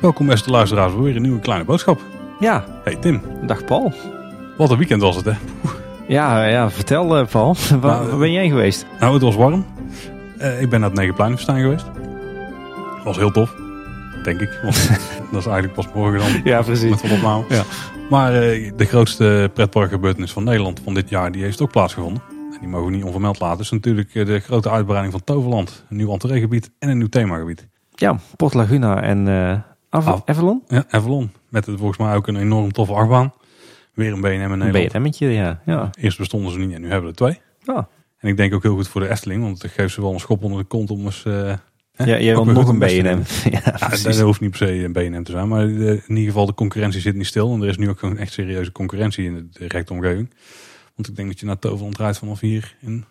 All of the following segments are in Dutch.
Welkom beste luisteraars voor weer een nieuwe kleine boodschap. Ja, Hey Tim, dag Paul. wat een weekend was het hè? Ja, ja vertel eh, Paul, waar, Nou, waar ben jij geweest? Nou, het was warm. Eh, ik ben naar het Negenpleinenfestijn geweest. Was heel tof, denk ik. Want dat is eigenlijk pas morgen dan Ja, precies. met opname. Ja. Maar eh, de grootste pretparkgebeurtenis van Nederland van dit jaar, die heeft ook plaatsgevonden. En die mogen we niet onvermeld laten. Dat is natuurlijk eh, de grote uitbreiding van Toverland. Een nieuw entreegebied en een nieuw themagebied. Ja, Port Laguna en Ave- Av- Avalon. Ja, Avalon. Met het, volgens mij ook een enorm toffe achtbaan. Weer een BNM in Een Nederland. BNM'tje, ja. ja. Eerst bestonden ze niet en nu hebben we er twee. Ja, En ik denk ook heel goed voor de Efteling, want het geeft ze wel een schop onder de kont om eens... hè, ja jij wil nog een BNM. ja, dat hoeft niet per se een BNM te zijn, maar eh, in ieder geval de concurrentie zit niet stil. En er is nu ook gewoon echt serieuze concurrentie in de directe omgeving. Want ik denk dat je naar Toverland rijdt vanaf hier in een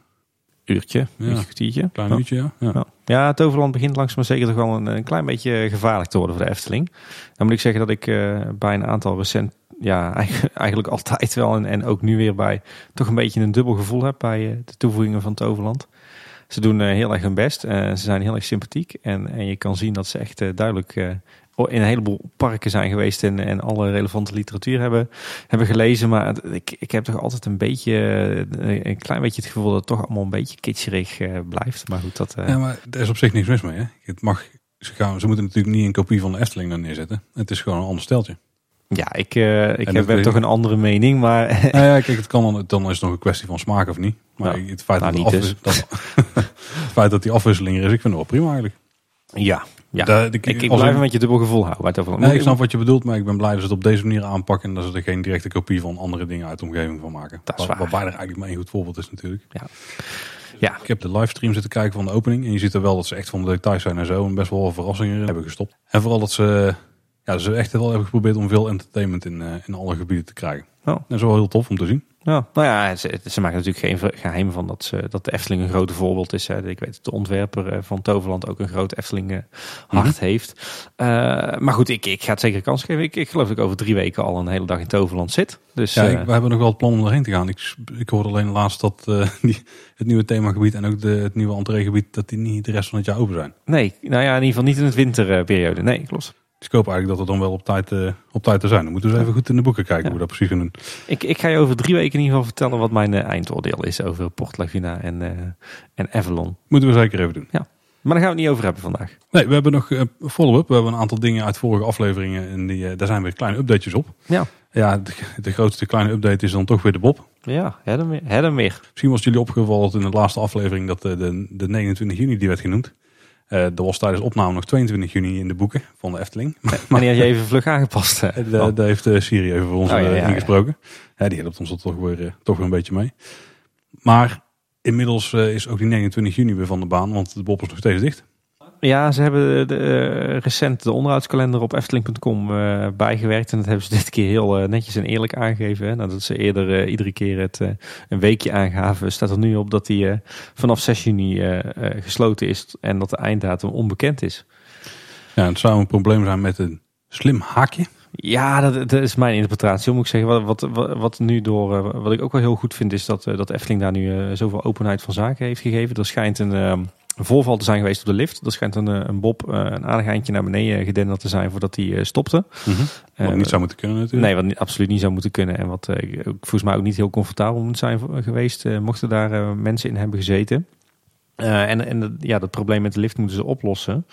Uurtje, Ja. uurtje, kwartiertje. klein Ja. uurtje. Ja. Ja. Ja. Toverland begint langzaam maar zeker toch wel een, een klein beetje gevaarlijk te worden voor de Efteling. Dan moet ik zeggen dat ik eh, bij een aantal recent, ja, eigenlijk, altijd wel en, en ook nu weer bij, toch een beetje een dubbel gevoel heb bij eh, de toevoegingen van Toverland. Ze doen eh, heel erg hun best. eh, ze zijn heel erg sympathiek. En, en je kan zien dat ze echt eh, duidelijk in een heleboel parken zijn geweest en, en alle relevante literatuur hebben, hebben gelezen. Maar ik, ik heb toch altijd een beetje, een klein beetje het gevoel dat het toch allemaal een beetje kitscherig blijft. Maar goed, dat... Ja, maar er is op zich niks mis mee. Hè. Het mag, ze, gaan, ze moeten natuurlijk niet een kopie van de Efteling neerzetten. Het is gewoon een ander steltje. Ja, ik, eh, ik heb, toch een andere mening, maar Nou ja, kijk, het kan dan, dan is het nog een kwestie van smaak of niet. Maar Ja. het, feit Nou, dat niet afwis- dat, het feit dat die afwisseling er is, ik vind het wel prima eigenlijk. ja, ja. Ik, ik blijf een- een beetje dubbel gevoel houden. het over- Nee, ik snap wat je bedoelt, maar ik ben blij dat ze het op deze manier aanpakken en dat ze er geen directe kopie van andere dingen uit de omgeving van maken. Dat is Waar- waar. Waarbij er eigenlijk maar één goed voorbeeld is natuurlijk. Ja, Ik heb de livestream zitten kijken van de opening en je ziet er wel dat ze echt van de details zijn en zo en best wel verrassingen hebben gestopt. En vooral dat ze, ja, ze echt wel hebben geprobeerd om veel entertainment in, eh, in alle gebieden te krijgen. Oh. Dat is wel heel tof om te zien. ja. Nou ja, ze, ze maken natuurlijk geen geheim van dat, ze, dat de Efteling een groot voorbeeld is. Hè. Ik weet dat de ontwerper eh, van Toverland ook een groot Efteling eh, hart heeft. Eh, maar goed, ik, ik ga het zeker kans geven. Ik, ik geloof dat ik over drie weken al een hele dag in Toverland zit. Dus Ja, we hebben nog wel het plan om erheen te gaan. Ik, ik hoorde alleen laatst dat die, het nieuwe themagebied en ook de, het nieuwe entreegebied, dat die niet de rest van het jaar open zijn. nee, nou ja, in ieder geval niet in het winterperiode. Nee, klopt. Dus ik hoop eigenlijk dat we dan wel op tijd, eh, op tijd er zijn. Dan moeten we eens even goed in de boeken kijken Ja. hoe we dat precies gaan doen. Ik, ik ga je over drie weken in ieder geval vertellen wat mijn eh, eindoordeel is over Port Laguna en, eh, en Avalon. Moeten we zeker even doen. Maar daar gaan we het niet over hebben vandaag. Nee, we hebben nog eh, follow-up. We hebben een aantal dingen uit vorige afleveringen en die, daar zijn weer kleine updates op. Ja. Ja, de, de grootste kleine update is dan toch weer de Bob. Ja, hè dan meer. Hè dan meer. Misschien was jullie opgevallen in de laatste aflevering dat de, de, de 29 juni die werd genoemd. Eh dat was tijdens opname nog 22 juni in de boeken van de Efteling. Maar die had je even vlug aangepast. Daar heeft eh, Siri even voor ons Oh, ja, eh, ja, ingesproken. Die helpt ons er toch weer, toch weer een beetje mee. Maar inmiddels is ook die 29 juni weer van de baan, want de Bob is nog steeds dicht. Ja, ze hebben de, eh, recent de onderhoudskalender op efteling.com eh, bijgewerkt. En dat hebben ze dit keer heel eh, netjes en eerlijk aangegeven. Hè. Nadat ze eerder iedere keer het een weekje aangaven, staat er nu op dat die vanaf 6 juni gesloten is. En dat de einddatum onbekend is. Ja, het zou een probleem zijn met een slim haakje. Ja, dat, dat is mijn interpretatie. Moet ik zeggen, wat, wat, wat, nu door, wat ik ook wel heel goed vind, is dat, dat Efteling daar nu zoveel openheid van zaken heeft gegeven. Er schijnt een, eh, een voorval te zijn geweest op de lift. Er schijnt een, eh, een Bob eh, een aardig eindje naar beneden gedenderd te zijn voordat hij eh, stopte. Wat Eh, niet zou moeten kunnen natuurlijk. Nee, wat niet- absoluut niet zou moeten kunnen. En wat volgens mij ook niet heel comfortabel moet zijn geweest, mochten daar mensen in hebben gezeten. En en ja, dat probleem met de lift moeten ze oplossen.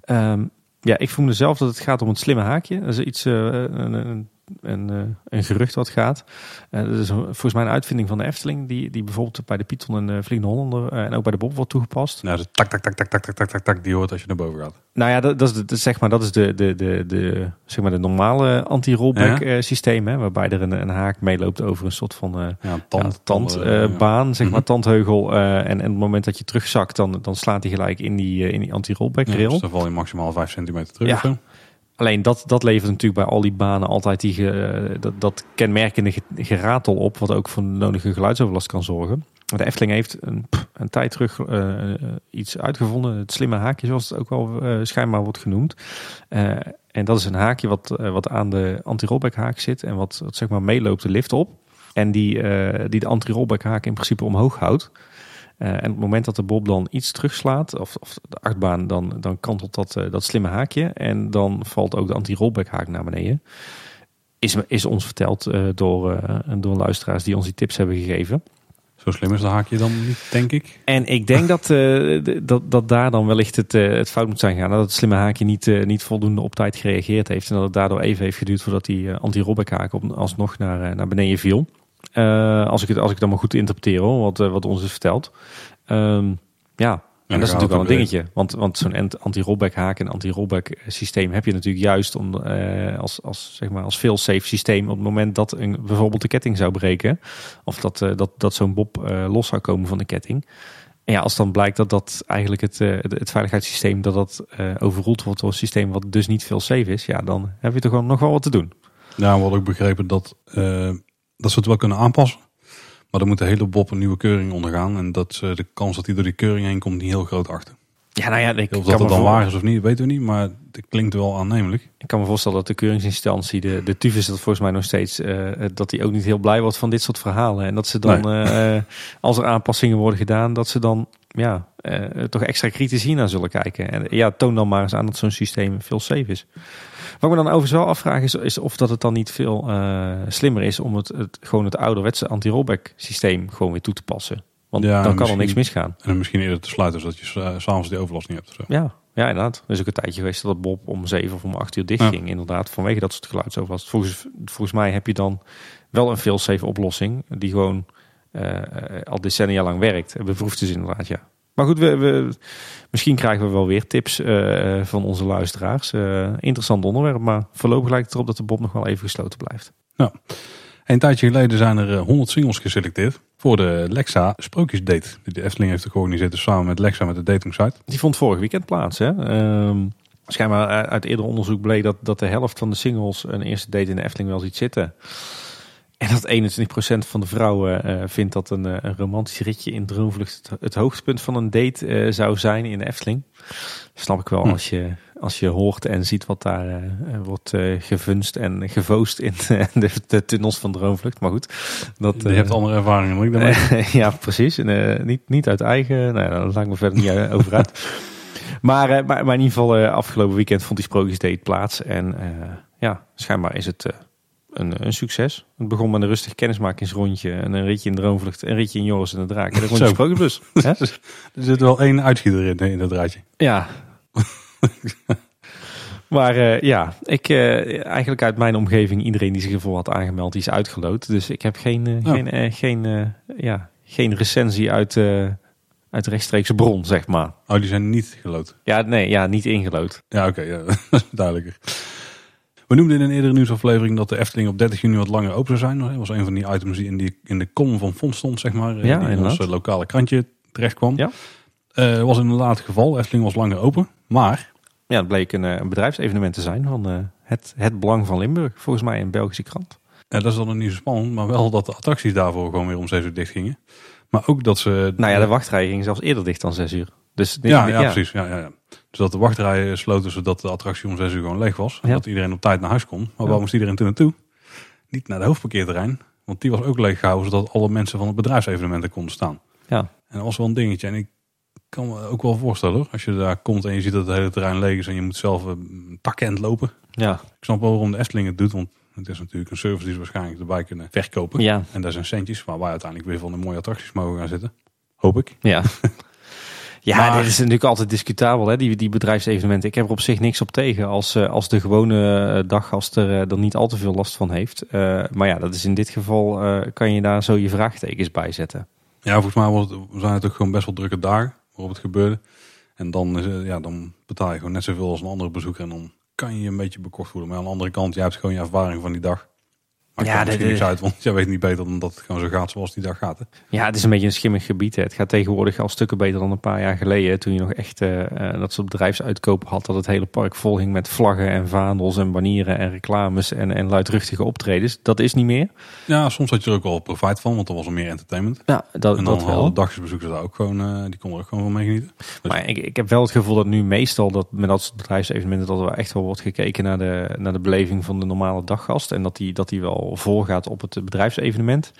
Ehm, ja, ik vermoed zelf dat het gaat om een slimme haakje. Dat is iets, een, een, een, eh, een gerucht wat gaat. Eh, dat is volgens mij een uitvinding van de Efteling, die, die bijvoorbeeld bij de Python en de Vliegende Hollander eh, en ook bij de Bob wordt toegepast. Nou, de tak, tak, tak, tak, tak, tak, tak, tak, tak, die hoort als je naar boven gaat. Nou ja, dat, dat is, de, zeg maar, dat is de, de, de, de, zeg maar de normale anti-rollback Ja. eh, systeem. Hè, waarbij er een, een haak meeloopt over een soort van eh Ja, tand, tand, tandbaan, ja. zeg maar, Mhm. tandheugel. eh, en, en op het moment dat je terugzakt, dan, dan slaat hij gelijk in die, eh, in die anti-rollback rail. dus dan val je maximaal 5 centimeter terug Ja. Alleen dat, dat levert natuurlijk bij al die banen altijd die, ge- dat, dat kenmerkende ge- geratel op, wat ook voor nodige geluidsoverlast kan zorgen. De Efteling heeft een, een tijd terug eh, eh, iets uitgevonden, het slimme haakje zoals het ook wel eh, schijnbaar wordt genoemd. Eh, en dat is een haakje wat, eh, wat aan de anti-rollback haak zit en wat, zeg maar meeloopt de lift op. En die, eh, die de anti-rollback haak in principe omhoog houdt. Eh, en op het moment dat de bob dan iets terugslaat, of, of de achtbaan, dan, dan kantelt dat, eh, dat slimme haakje. En dan valt ook de anti-rollback haak naar beneden. Is, is ons verteld eh, door, door luisteraars die ons die tips hebben gegeven. Zo slim is de haakje dan niet, denk ik. En ik denk dat, dat, dat daar dan wellicht het, het fout moet zijn gegaan. Dat het slimme haakje niet, niet voldoende op tijd gereageerd heeft. En dat het daardoor even heeft geduurd voordat die anti-rollback haak alsnog naar, naar beneden viel. Eh, als, ik het, als ik het allemaal goed interpreteer hoor, wat, eh, wat ons is verteld. Ehm, ja, en dat is natuurlijk wel een dingetje. Want, want zo'n ant- anti-rollback haak en anti-rollback systeem heb je natuurlijk juist om, eh, als, als, zeg maar, als fail-safe systeem op het moment dat een, bijvoorbeeld de ketting zou breken. Of dat, eh, dat, dat zo'n bob eh, los zou komen van de ketting. En ja, als dan blijkt dat dat eigenlijk het, het, veiligheidssysteem dat dat overroeld wordt door een systeem wat dus niet veel safe is, ja, dan heb je toch wel nog wel wat te doen. Ja, we hadden ook begrepen dat, dat ze het wel kunnen aanpassen. Maar dan moet de hele bob een nieuwe keuring ondergaan. En dat ze de kans dat hij door die keuring heen komt niet heel groot achter. Ja, nou ja, ik Of dat het dan waar is of niet, weten we niet. Maar het klinkt wel aannemelijk. ik kan me voorstellen dat de keuringsinstantie, de, de TUV is dat volgens mij nog steeds, eh, dat die ook niet heel blij wordt van dit soort verhalen. En dat ze dan, eh, als er aanpassingen worden gedaan, dat ze dan ja, eh, toch extra kritisch hiernaar zullen kijken. En ja, toon dan maar eens aan dat zo'n systeem veel safe is. Wat ik me dan overigens wel afvraag is, is of dat het dan niet veel eh, slimmer is om het, het, gewoon het ouderwetse anti-rollback systeem gewoon weer toe te passen. Want Ja, dan kan er niks misgaan. En misschien eerder te sluiten, zodat je s- s'avonds die overlast niet hebt. Zo. Ja, ja, inderdaad. Er is ook een tijdje geweest dat het Bob om zeven of om acht uur dicht Ja. ging. Inderdaad, vanwege dat soort geluidsoverlast. Volgens, volgens mij heb je dan wel een fail-safe oplossing die gewoon eh, al decennia lang werkt. Beproefd is inderdaad, ja. Maar goed, we, we, misschien krijgen we wel weer tips eh, van onze luisteraars. Eh, interessant onderwerp, maar voorlopig lijkt het erop dat de Bob nog wel even gesloten blijft. Een tijdje geleden zijn er eh, 100 singles geselecteerd voor de Lexa Sprookjesdate. Die de Efteling heeft georganiseerd dus samen met Lexa met de datingsite. Die vond vorig weekend plaats. Hè? Ehm, schijnbaar uit- uit eerder onderzoek bleek dat, dat de helft van de singles een eerste date in de Efteling wel ziet zitten. En dat 21% van de vrouwen eh, vindt dat een, eh, een romantisch ritje in Droomvlucht het, het hoogtepunt van een date eh, zou zijn in de Efteling. Snap ik wel Hm. als, je, als je hoort en ziet wat daar eh, eh, wordt eh, gevunst en gevoost in de, de tunnels van Droomvlucht. Maar goed, dat, Je hebt andere ervaringen dan ik daarmee. ja, precies. En, niet, niet uit eigen. Nou, ja, dat lijkt me verder niet over uit. Maar, maar, maar in ieder geval, afgelopen weekend vond die sprookjesdate plaats. En ja, schijnbaar is het een, een succes. Het begon met een rustig kennismakingsrondje. En een ritje in Droomvlucht. Een ritje in Joris en de Draak. En Zo. sprookjesbus. Er zit wel één uitschieter in, in dat draadje. Ja. maar eh, ja, ik, eh, eigenlijk uit mijn omgeving, iedereen die zich ervoor had aangemeld, die is uitgeloot. Dus ik heb geen, eh, geen, geen, ja, geen recensie uit, uit rechtstreekse bron, zeg maar. Oh, die zijn niet geloot. Ja, nee, ja, niet ingelood. Ja, oké, ja, dat is duidelijker. We noemden in een eerdere nieuwsaflevering dat de Efteling op 30 juni wat langer open zou zijn. Dat was een van die items die in, die, in de column van Fond stond, zeg maar. Ja, die in inderdaad. ons lokale krantje terecht kwam. Ja. Eh, was inderdaad het geval. Efteling was langer open. Maar, Ja, het bleek een, eh, een bedrijfsevenement te zijn van eh, het, het Belang van Limburg. Volgens mij een Belgische krant. eh, dat is dan niet zo spannend. Maar wel dat de attracties daarvoor gewoon weer om 6 uur dicht gingen. Maar ook dat ze... Nou ja, de wachtrij ging zelfs eerder dicht dan zes uur. Dus Ja, ja, precies. Ja, ja, ja. Dus dat de wachtrijen sloten zodat de attractie om 6 uur gewoon leeg was. En Ja. dat iedereen op tijd naar huis kon. Maar Ja. waar moest iedereen toen naartoe? Niet naar de hoofdparkeerterrein. Want die was ook leeg gehouden zodat alle mensen van het bedrijfsevenementen konden staan. Ja. En dat was wel een dingetje. En ik kan me ook wel voorstellen hoor. Als je daar komt en je ziet dat het hele terrein leeg is en je moet zelf een takkend lopen. Ja. Ik snap wel waarom de Efteling het doet. Want het is natuurlijk een service die ze waarschijnlijk erbij kunnen verkopen. Ja. En daar zijn centjes waar wij uiteindelijk weer van de mooie attracties mogen gaan zitten. Hoop ik. Ja. Ja, Maar- dit is natuurlijk altijd discutabel, hè, die, die bedrijfsevenementen. Ik heb er op zich niks op tegen als, eh, als de gewone eh, daggast er, eh, er niet al te veel last van heeft. Eh, maar ja, dat is in dit geval, eh, kan je daar zo je vraagtekens bij zetten. Ja, volgens mij was het, zijn het ook gewoon best wel drukke dagen waarop het gebeurde. En dan, ja, dan betaal je gewoon net zoveel als een andere bezoeker. En dan kan je je een beetje bekocht voelen. Maar aan de andere kant, jij hebt gewoon je ervaring van die dag. Maar Ja, de- niks uit, want jij weet niet beter dan dat het gewoon zo gaat zoals die dag gaat. Hè? Ja, het is een beetje een schimmig gebied. Hè. Het gaat tegenwoordig al stukken beter dan een paar jaar geleden. Toen je nog echt eh, eh, dat soort bedrijfsuitkopen had. Dat het hele park vol hing met vlaggen en vaandels en banieren en reclames en, en luidruchtige optredens. Dat is niet meer. Ja, soms had je er ook wel profijt van, want er was er meer entertainment. Ja, dat, En dan dat wel. hadden dagjesbezoekers daar ook gewoon, eh, die konden er ook gewoon van meegenieten. Maar ik, ik heb wel het gevoel dat nu meestal dat met dat soort bedrijfsevenementen dat er echt wel wordt gekeken naar de, naar de beleving van de normale daggast. En dat die, dat die wel al voorgaat op het bedrijfsevenement.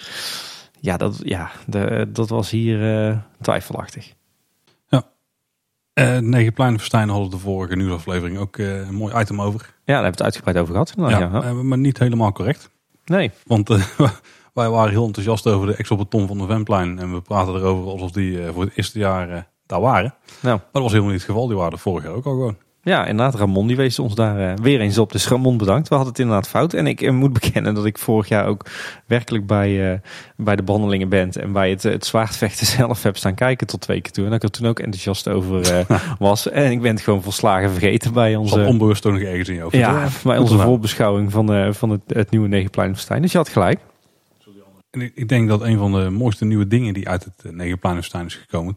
Ja, dat, ja, de, dat was hier uh, twijfelachtig. Uh, Negenpleinenfestijn hadden de vorige nieuwsaflevering ook uh, een mooi item over. Ja, daar hebben we het uitgebreid over gehad. Ja, ja. Maar niet helemaal correct. Nee. Want wij waren heel enthousiast over de exobeton van de Vemplein. En we praten erover alsof die voor het eerste jaar daar waren. Nou. Maar dat was helemaal niet het geval. Die waren vorig jaar ook al gewoon. Ja, inderdaad, Ramon die wees ons daar uh, weer eens op. Dus Ramon bedankt. We hadden het inderdaad fout. En ik uh, moet bekennen dat ik vorig jaar ook werkelijk bij, uh, bij de behandelingen ben. En bij het, het zwaardvechten zelf heb staan kijken tot twee keer toe. En dat ik er toen ook enthousiast over was. En ik ben het gewoon volslagen vergeten bij onze... Zal onbewust nog ergens in je hoofd. Ja, bij onze voorbeschouwing van, van het, het nieuwe Negenpleinenfestijn. Dus je had gelijk. En ik, denk dat een van de mooiste nieuwe dingen die uit het Negenpleinenfestijn is gekomen...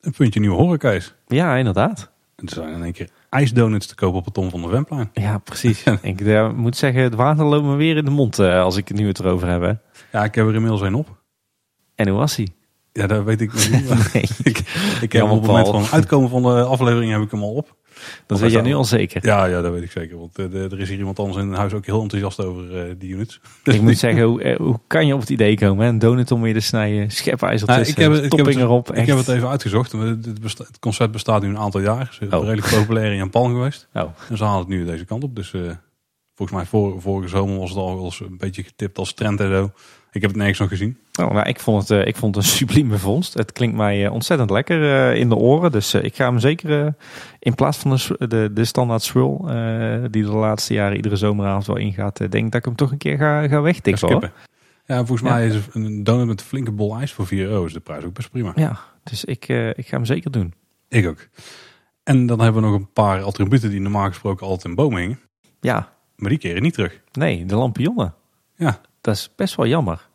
een puntje nieuwe horeca is. Ja, inderdaad. En er zijn in één keer ijsdonuts te kopen op het Tom van de Wemplein. Ja, precies. ik uh, moet zeggen, het water loopt me weer in de mond uh, als ik het nu het erover heb. Hè. Ja, ik heb er inmiddels een op. En hoe was hij? Ja, dat weet ik nog niet. nee. ik, ik heb op het moment van uitkomen van de aflevering heb ik hem al op. Dat weet jij nu al zeker? Ja, ja, dat weet ik zeker. Want uh, er is hier iemand anders in huis ook heel enthousiast over uh, die units. ik moet zeggen, hoe, hoe kan je op het idee komen? Een donut om weer te snijden, schepijzer nou, ik heb, topping ik heb erop. Het, ik heb het even uitgezocht. Het, besta het, concept bestaat nu een aantal jaar. Het is oh. redelijk populair in Japan geweest. Oh. En ze halen het nu deze kant op. Dus volgens mij vorige zomer was het al wel eens een beetje getipt als trend en zo. Ik heb het nergens nog gezien. Oh, nou, ik, vond het, uh, ik vond het een sublieme vondst. Het klinkt mij uh, ontzettend lekker uh, in de oren. Dus ik ga hem zeker in plaats van de, de, de standaard swirl, die de laatste jaren iedere zomeravond wel ingaat, denk dat ik hem toch een keer ga, ga wegtikken. Ja, volgens mij is een donut met een flinke bol ijs voor 4 euro is de prijs ook best prima. Ja, dus ik, ik ga hem zeker doen. Ik ook. En dan hebben we nog een paar attributen die normaal gesproken altijd in bomen hingen. Ja. Maar die keren niet terug. Nee, de lampionnen. Ja. Dat is best wel jammer.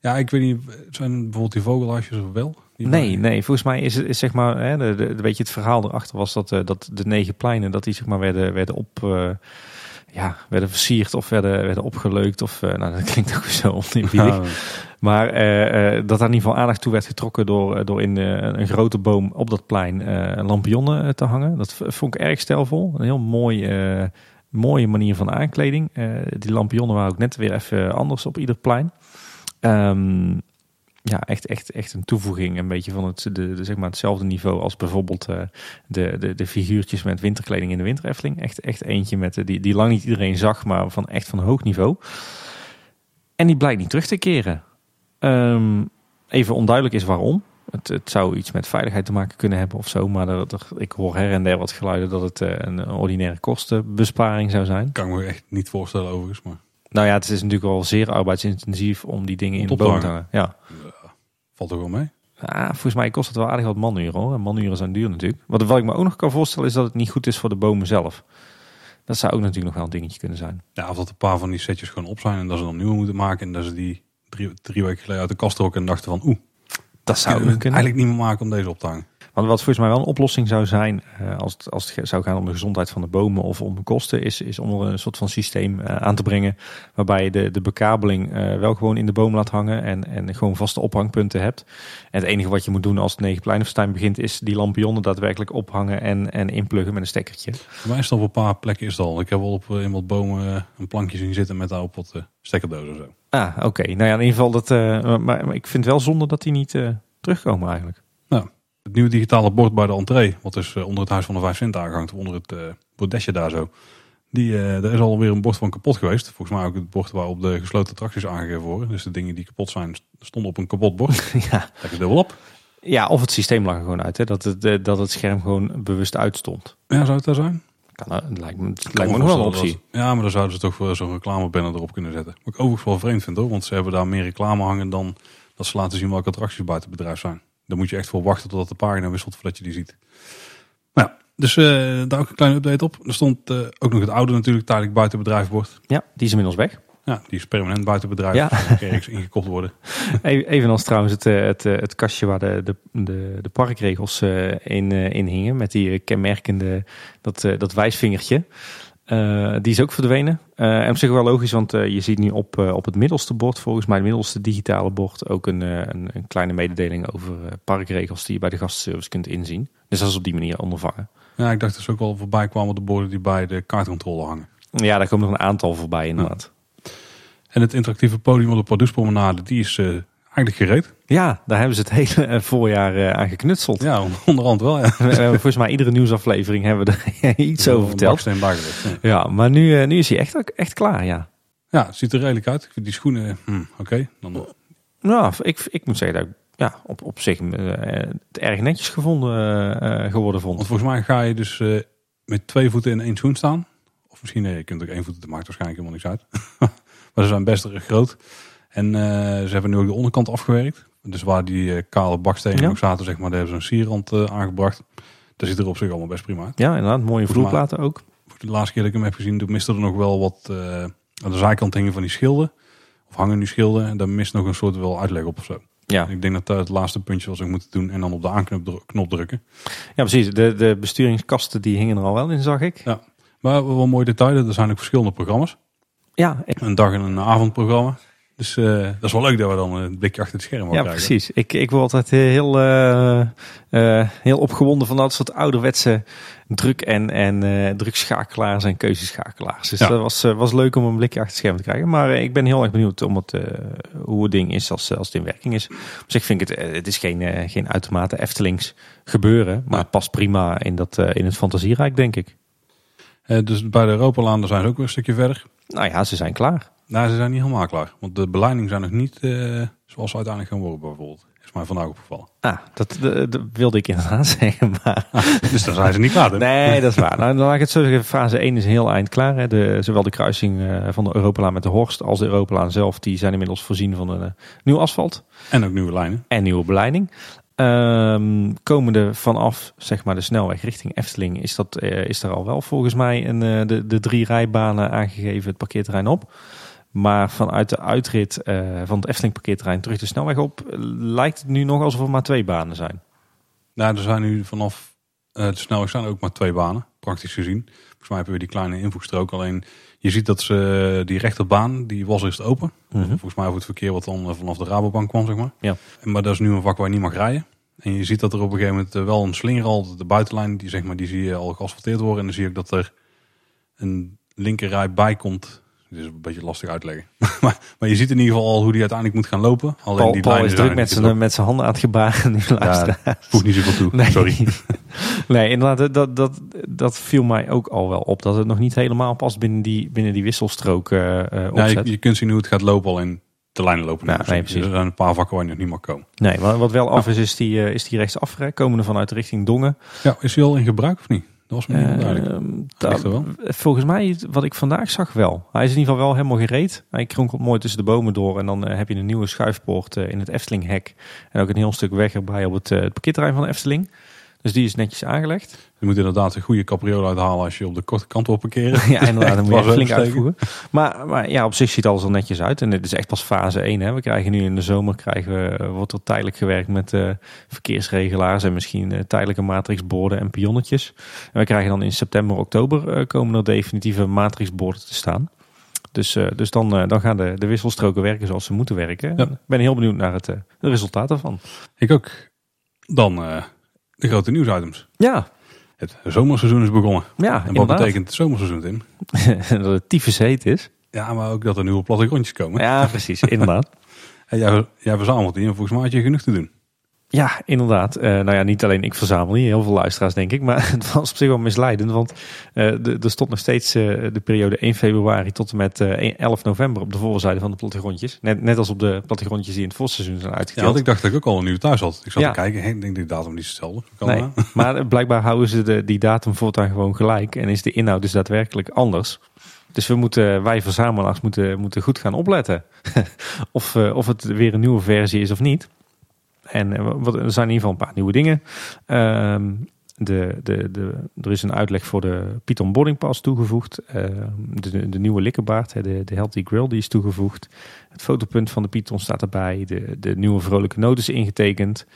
Ja, ik weet niet, zijn bijvoorbeeld die vogelhuisjes of wel? Nee, nee, volgens mij is het is zeg maar, hè, de, de, weet je, het verhaal erachter was dat, uh, dat de negen pleinen, dat die zeg maar werden, werden op, uh, ja, werden versierd of werden, werden opgeleukt of, uh, nou dat klinkt ook zo oneerbiedig. Ja. Maar dat daar in ieder geval aandacht toe werd getrokken door, door in een grote boom op dat plein lampionnen te hangen. Dat vond ik erg stijlvol, een heel mooi mooie manier van aankleding. Die lampionnen waren ook net weer even anders op ieder plein. Um, ja, echt, echt, echt een toevoeging. Een beetje van het, de, zeg maar hetzelfde niveau als bijvoorbeeld uh, de, de, de figuurtjes met winterkleding in de wintereffeling. Echt, echt eentje met, die, die lang niet iedereen zag, maar van echt van hoog niveau. En die blijkt niet terug te keren. Um, even onduidelijk is waarom. Het, het, zou iets met veiligheid te maken kunnen hebben of zo. Maar er, ik hoor her en der wat geluiden dat het uh, een ordinaire kostenbesparing zou zijn. Kan ik me echt niet voorstellen overigens. Maar... Nou ja, het is natuurlijk al zeer arbeidsintensief om die dingen in de boom te hangen. Ja. ja. Valt er wel mee? Ja, volgens mij kost het wel aardig wat manuren hoor. En manuren zijn duur natuurlijk. Wat, wat ik me ook nog kan voorstellen is dat het niet goed is voor de bomen zelf. Dat zou ook natuurlijk nog wel een dingetje kunnen zijn. Ja, of dat een paar van die setjes gewoon op zijn en dat ze dan nieuwe moeten maken. En dat ze die drie, drie weken geleden uit de kast trokken en dachten van oeh, dat zou kunnen eigenlijk niet meer maken om deze op te hangen. Want wat volgens mij wel een oplossing zou zijn, uh, als, het, als het zou gaan om de gezondheid van de bomen of om de kosten, is, is om er een soort van systeem uh, aan te brengen waarbij je de, de bekabeling uh, wel gewoon in de boom laat hangen en, en gewoon vaste ophangpunten hebt. En het enige wat je moet doen als het negenpleinenfestijn begint, is die lampionnen daadwerkelijk ophangen en, en inpluggen met een stekkertje. Voor mij is het op een paar plekken is het al. Ik heb wel op in wat bomen een plankje zien zitten met daarop wat stekkerdozen zo. Ah, oké. Okay. Nou ja, in ieder geval dat. maar, maar, ik vind wel zonde dat die niet terugkomen eigenlijk. Het nieuwe digitale bord bij de entree, wat dus onder het Huis van de Vijf Centen aangehangt, onder het uh, bordesje daar zo. Die, uh, er is alweer een bord van kapot geweest. Volgens mij ook het bord waarop de gesloten attracties aangegeven worden. Dus de dingen die kapot zijn, stonden op een kapot bord. ja. Dubbel op. Ja, of het systeem lag er gewoon uit. Hè? Dat, het, dat het scherm gewoon bewust uitstond. Ja, zou het daar zijn? Kan, het lijkt me, het lijkt me nog wel een optie. ja, maar dan zouden ze toch zo'n reclamebanner erop kunnen zetten. Wat ik overigens wel vreemd vind hoor. Want ze hebben daar meer reclame hangen dan dat ze laten zien welke attracties buiten het bedrijf zijn. Dan moet je echt voor wachten totdat de pagina wisselt voordat je die ziet. Nou ja, dus uh, daar ook een kleine update op. Er stond uh, ook nog het oude natuurlijk tijdelijk buiten bedrijfbord. Ja, die is inmiddels weg. Ja, die is permanent buiten bedrijf. Ja. ergens ingekocht worden. Evenals trouwens het, het, het kastje waar de, de, de, de parkregels in, in hingen. Met die kenmerkende, dat, dat wijsvingertje. Uh, die is ook verdwenen. Uh, en op zich wel logisch, want uh, je ziet nu op, op het middelste bord, volgens mij het middelste digitale bord, ook een, een, een, kleine mededeling over parkregels die je bij de gastservice kunt inzien. Dus dat is op die manier ondervangen. Ja, ik dacht dat ze ook al voorbij kwamen de borden die bij de kaartcontrole hangen. Ja, daar komen nog een aantal voorbij inderdaad. En het interactieve podium op de Pardoespromenade, die is eh, eigenlijk gereed. Ja, daar hebben ze het hele eh, voorjaar eh, aan geknutseld. Ja, onderhand wel. Ja. We hebben volgens mij iedere nieuwsaflevering hebben we er iets over verteld. Ja. Ja, maar nu, eh, nu is hij echt, echt klaar, ja. Ja, het ziet er redelijk uit. Ik vind die schoenen, hm, oké. Dan Nou, ik, ik moet zeggen dat ik ja, op, op zich het erg netjes gevonden, geworden vond. Want volgens mij ga je dus met twee voeten in één schoen staan. Of misschien, nee, je kunt ook één voet, dat maakt waarschijnlijk helemaal niks uit. maar ze zijn best erg groot. En eh, ze hebben nu ook de onderkant afgewerkt. Dus waar die eh, kale bakstenen Ja. ook zaten, zeg maar, daar hebben ze een sierrand eh, aangebracht. Dat ziet er op zich allemaal best prima uit. Ja, inderdaad, mooie vloerplaten ook. De laatste keer dat ik hem heb gezien, toen miste er nog wel wat... aan de zijkant hingen van die schilden. Of hangen nu schilden. En daar mist nog een soort wel uitleg op of zo. Ja, Ik denk dat dat het laatste puntje was ik moeten doen. En dan op de aanknop dru- knop drukken. ja precies. De, de besturingskasten die hingen er al wel in, zag ik. Ja. Maar wel een mooi detail. Er zijn ook verschillende programma's. Ja, ik- Een dag- en een avondprogramma. Dus eh, dat is wel leuk dat we dan een blikje achter het scherm ja krijgen. precies. Ik, ik word altijd heel, eh, eh, heel opgewonden van dat soort ouderwetse druk- en, en eh drukschakelaars en keuzeschakelaars. Dus Ja. dat was, eh, was leuk om een blikje achter het scherm te krijgen. Maar eh, ik ben heel erg benieuwd om het, eh, hoe het ding is als, als het in werking is. Op zich vind ik het, eh, het is geen, eh, geen uitermate Eftelings gebeuren. Maar het past prima in, dat, eh, in het fantasierijk, denk ik. Eh, dus bij de Europalaan zijn ze ook weer een stukje verder. Nou ja, ze zijn klaar. Nou, ze zijn niet helemaal klaar. Want de beleidingen zijn nog niet eh, zoals ze uiteindelijk gaan worden bijvoorbeeld. Is mij vandaag opgevallen. Ah, dat, wilde ik inderdaad zeggen. Maar Dus dan zijn ze niet klaar. hè? Nee, dat is waar. Nou, dan laat ik het zo zeggen. Fase 1 is heel eind klaar. Hè. De, zowel de kruising eh, van de Europalaan met de Horst als de Europalaan zelf... die zijn inmiddels voorzien van een eh, nieuw asfalt En ook nieuwe lijnen. en nieuwe beleiding. Ehm, komende vanaf zeg maar, de snelweg richting Efteling... is, dat, is er al wel volgens mij een, de, de drie rijbanen aangegeven het parkeerterrein op. Maar vanuit de uitrit eh, van het Efteling parkeerterrein terug de snelweg op... eh, lijkt het nu nog alsof er maar twee banen zijn. Nou, er zijn nu vanaf eh, de snelweg zijn ook maar twee banen, praktisch gezien. Volgens mij hebben we die kleine invoegstrook. Alleen je ziet dat ze die rechterbaan, die was eerst open. Volgens mij over het verkeer wat dan vanaf de Rabobank kwam, zeg maar. Ja. En, maar dat is nu een vak waar je niet mag rijden. En je ziet dat er op een gegeven moment wel een slingeral, de buitenlijn, die, zeg maar, die zie je al geasfalteerd worden. En dan zie ook dat er een linkerrij bij komt. Dit is een beetje lastig uitleggen. maar, maar je ziet in ieder geval al hoe die uiteindelijk moet gaan lopen. Alleen Paul, die Paul is druk met zijn, met zijn handen aan het gebaren. Nu ook- luisteren. Ja, voegt niet zoveel toe. Nee. Sorry. Nee, inderdaad, dat, dat, dat viel mij ook al wel op. Dat het nog niet helemaal past binnen die, binnen die wisselstrook opzet. je, je kunt zien hoe het gaat lopen, alleen de lijnen lopen nee, Dus precies. er zijn een paar vakken waar je nog niet mag komen. Nee, maar wat wel af is, is die, eh, is die rechtsaf, hè, komende vanuit de richting Dongen. Ja, is die al in gebruik of niet? Dat was me niet duidelijk. Ehm, wel? Volgens mij, wat ik vandaag zag wel. Hij is in ieder geval wel helemaal gereed. Hij kronkelt mooi tussen de bomen door. En dan eh, heb je een nieuwe schuifpoort eh, in het Eftelinghek. En ook een heel stuk weg erbij op het, eh, het parkeerterrein van de Efteling. Dus die is netjes aangelegd. Je moet inderdaad een goede capriola uithalen als je op de korte kant wil parkeren. Ja, inderdaad, dan moet je flink uitvoeren. Maar, maar ja, op zich ziet alles er netjes uit. En dit is echt pas fase 1. Hè. We krijgen nu in de zomer krijgen we, eh, wordt er tijdelijk gewerkt met eh, verkeersregelaars en misschien eh, tijdelijke matrixborden en pionnetjes. En we krijgen dan in september, oktober komen er definitieve matrixborden te staan. Dus, dus dan, dan gaan de, de wisselstroken werken zoals ze moeten werken. Ja. Ik ben heel benieuwd naar het, resultaat daarvan. Ik ook. Dan de grote nieuwsitems. Ja, Het zomerseizoen is begonnen. ja En wat inderdaad. betekent het zomerseizoen, Tim? dat het tyfus heet is. Ja, maar ook dat er nieuwe plattegrondjes komen. Ja, precies, inderdaad. En jij, jij verzamelt die en volgens mij had je genoeg te doen. Ja, inderdaad. Eh, nou ja, niet alleen ik verzamel hier, heel veel luisteraars denk ik. Maar het was op zich wel misleidend. Want eh, de- er stond nog steeds eh, de periode 1 februari tot en met eh, 11 november op de voorzijde van de plattegrondjes. Net, net als op de plattegrondjes die in het voorseizoen zijn Ja, uitgedeeld. want ik dacht dat ik ook al een nieuwe thuis had. Ik zat Ja. te kijken, ik denk die datum niet hetzelfde. Kan Nee, maar blijkbaar houden ze de, die datum voortaan gewoon gelijk. En is de inhoud dus daadwerkelijk anders. Dus we moeten, wij verzamelaars moeten, moeten goed gaan opletten. of, of het weer een nieuwe versie is of niet. En eh, wat, er zijn in ieder geval een paar nieuwe dingen. Ehm, de, de, de, er is een uitleg voor de Python Boarding Pass toegevoegd. Ehm, de, de nieuwe likkerbaard, hè, de, de Healthy Grill, die is toegevoegd. Het fotopunt van de Python staat erbij. De, de nieuwe vrolijke noot is ingetekend.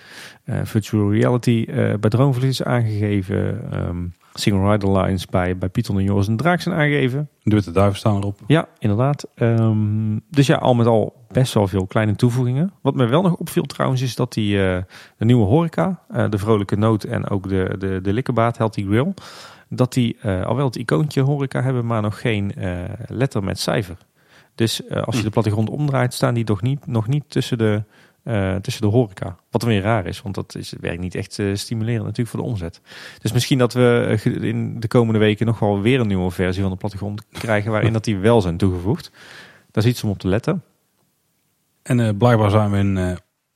Eh, virtual reality eh, bij Droomvlucht is aangegeven. Ehm, single rider lines bij, bij Python en Joris en Draak zijn aangegeven. De witte duiven staan erop. Ja, inderdaad. Ehm, dus ja, al met al best wel veel kleine toevoegingen. Wat me wel nog opviel trouwens is dat die eh, de nieuwe horeca, eh, de vrolijke noot en ook de, de, de likkerbaat Healthy Grill, dat die eh, al wel het icoontje horeca hebben, maar nog geen letter met cijfer. Dus als je de plattegrond omdraait, staan die nog niet, nog niet tussen, de, eh, tussen de horeca. Wat weer raar is, want dat is, werkt niet echt uh, stimulerend natuurlijk voor de omzet. Dus misschien dat we in de komende weken nog wel weer een nieuwe versie van de plattegrond krijgen... waarin dat die wel zijn toegevoegd. Dat is iets om op te letten. En blijkbaar zijn we in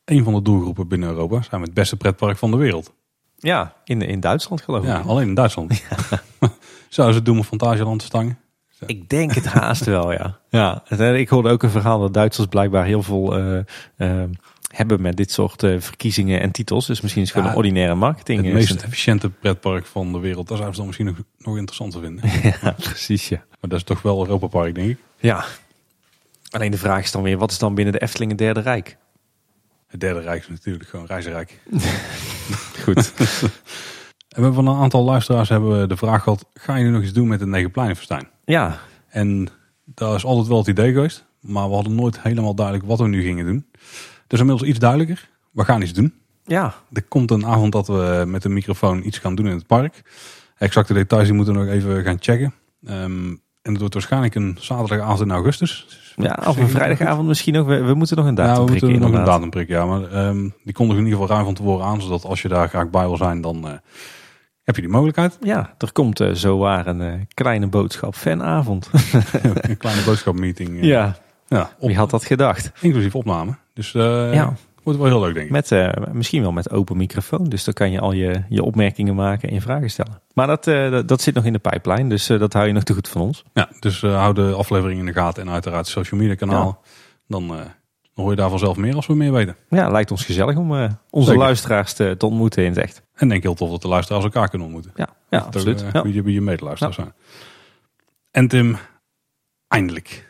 een van de doelgroepen binnen Europa... zijn we het beste pretpark van de wereld. Ja, in, in Duitsland geloof ik. Ja, alleen in Duitsland. Ja. Zouden ze het doen om Fantasieland te stangen? Ik denk het haast wel, ja. ja. Ik hoorde ook een verhaal dat Duitsers blijkbaar heel veel uh, uh, hebben met dit soort uh, verkiezingen en titels. Dus misschien is het gewoon een ordinaire marketing. Het meest efficiënte pretpark van de wereld, daar zouden ze dan misschien nog, nog interessanter vinden. ja, precies, ja. Maar dat is toch wel Europa Park, denk ik. Ja. Alleen de vraag is dan weer, wat is dan binnen de Efteling het derde rijk? Het derde rijk is natuurlijk gewoon reizenrijk. Goed. En we hebben van een aantal luisteraars hebben we de vraag gehad: ga je nu nog iets doen met het Negenpleinenfestijn? Ja. En dat is altijd wel het idee geweest, maar we hadden nooit helemaal duidelijk wat we nu gingen doen. Dus inmiddels iets duidelijker. We gaan iets doen. Ja. Er komt een avond dat we met een microfoon iets gaan doen in het park. Exacte details die moeten we nog even gaan checken. Um, en het wordt waarschijnlijk een zaterdagavond in augustus. Ja, of een vrijdagavond misschien ook. We, we moeten nog een datum ja, we prikken. nog een datum prikken, ja. Maar um, die kondigen in ieder geval ruim van tevoren aan. Zodat als je daar graag bij wil zijn, dan uh, heb je die mogelijkheid. Ja, er komt uh, zo waar een uh, kleine boodschap fanavond. een kleine boodschapmeeting. ja, ja op, wie had dat gedacht? Inclusief opname. Dus ja. Wordt wel heel leuk, denk ik. Met, uh, misschien wel met open microfoon. Dus dan kan je al je, je opmerkingen maken en je vragen stellen. Maar dat, uh, dat, dat, zit nog in de pijplijn. Dus uh, dat hou je nog te goed van ons. Ja, dus hou de aflevering in de gaten. En uiteraard het social media kanaal. Ja. Dan, dan hoor je daar vanzelf meer als we meer weten. Ja, lijkt ons gezellig om onze Zeker. luisteraars te, te, ontmoeten in het echt. En denk heel tof dat de luisteraars elkaar kunnen ontmoeten. Ja, ja dat absoluut. Wie, wie je medeluisteraars ja. zijn. En Tim, eindelijk.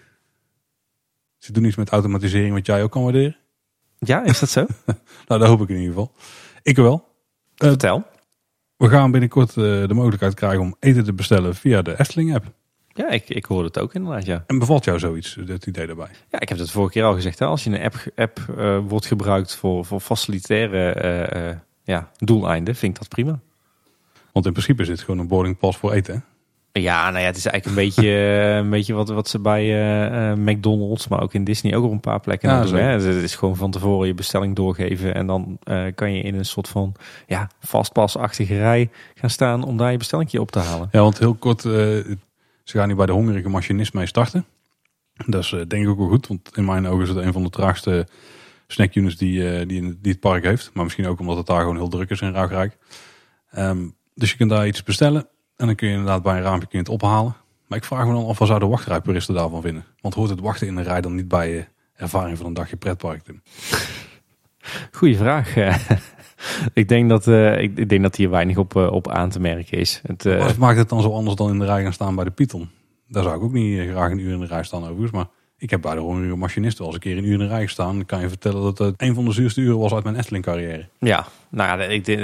Ze doen iets met automatisering wat jij ook kan waarderen. Ja, is dat zo? nou, dat hoop ik in ieder geval. Ik wel. Uh, Vertel. We gaan binnenkort uh, de mogelijkheid krijgen om eten te bestellen via de Efteling-app. Ja, ik, ik hoor het ook inderdaad, ja. En bevalt jou zoiets, het idee daarbij? Ja, ik heb het vorige keer al gezegd. Hè? Als je een app, app uh, wordt gebruikt voor, voor facilitaire ja, doeleinden, vind ik dat prima. Want in principe is dit gewoon een boardingpas voor eten, ja, nou ja, het is eigenlijk een beetje, een beetje wat, wat ze bij uh, McDonald's, maar ook in Disney ook op een paar plekken ja, doen. Hè? Het is gewoon van tevoren je bestelling doorgeven en dan uh, kan je in een soort van ja, vastpasachtige rij gaan staan om daar je bestelling op te halen. Ja, want heel kort, ze gaan nu bij de hongerige machinist mee starten. Dat is denk ik ook wel goed, want in mijn ogen is het een van de traagste snackunits die, die, die het park heeft. Maar misschien ook omdat het daar gewoon heel druk is in Ruigrijk. Um, dus je kunt daar iets bestellen. En dan kun je inderdaad bij een raampje kun je het ophalen. Maar ik vraag me dan af wat zouden wachtrijpuristen daarvan vinden. Want hoort het wachten in een rij dan niet bij je ervaring van een dagje pretpark, Tim? Goeie vraag. ik, denk dat, uh, ik, ik, denk dat hier weinig op, uh, op aan te merken is. Het, uh... Wat maakt het dan zo anders dan in de rij gaan staan bij de Python? Daar zou ik ook niet graag een uur in de rij staan overigens. Maar ik heb bij de hongerige machinist wel eens een keer een uur in de rij gestaan. Dan kan je vertellen dat het een van de zuurste uren was uit mijn Efteling carrière. Ja, nou ja, ik denk,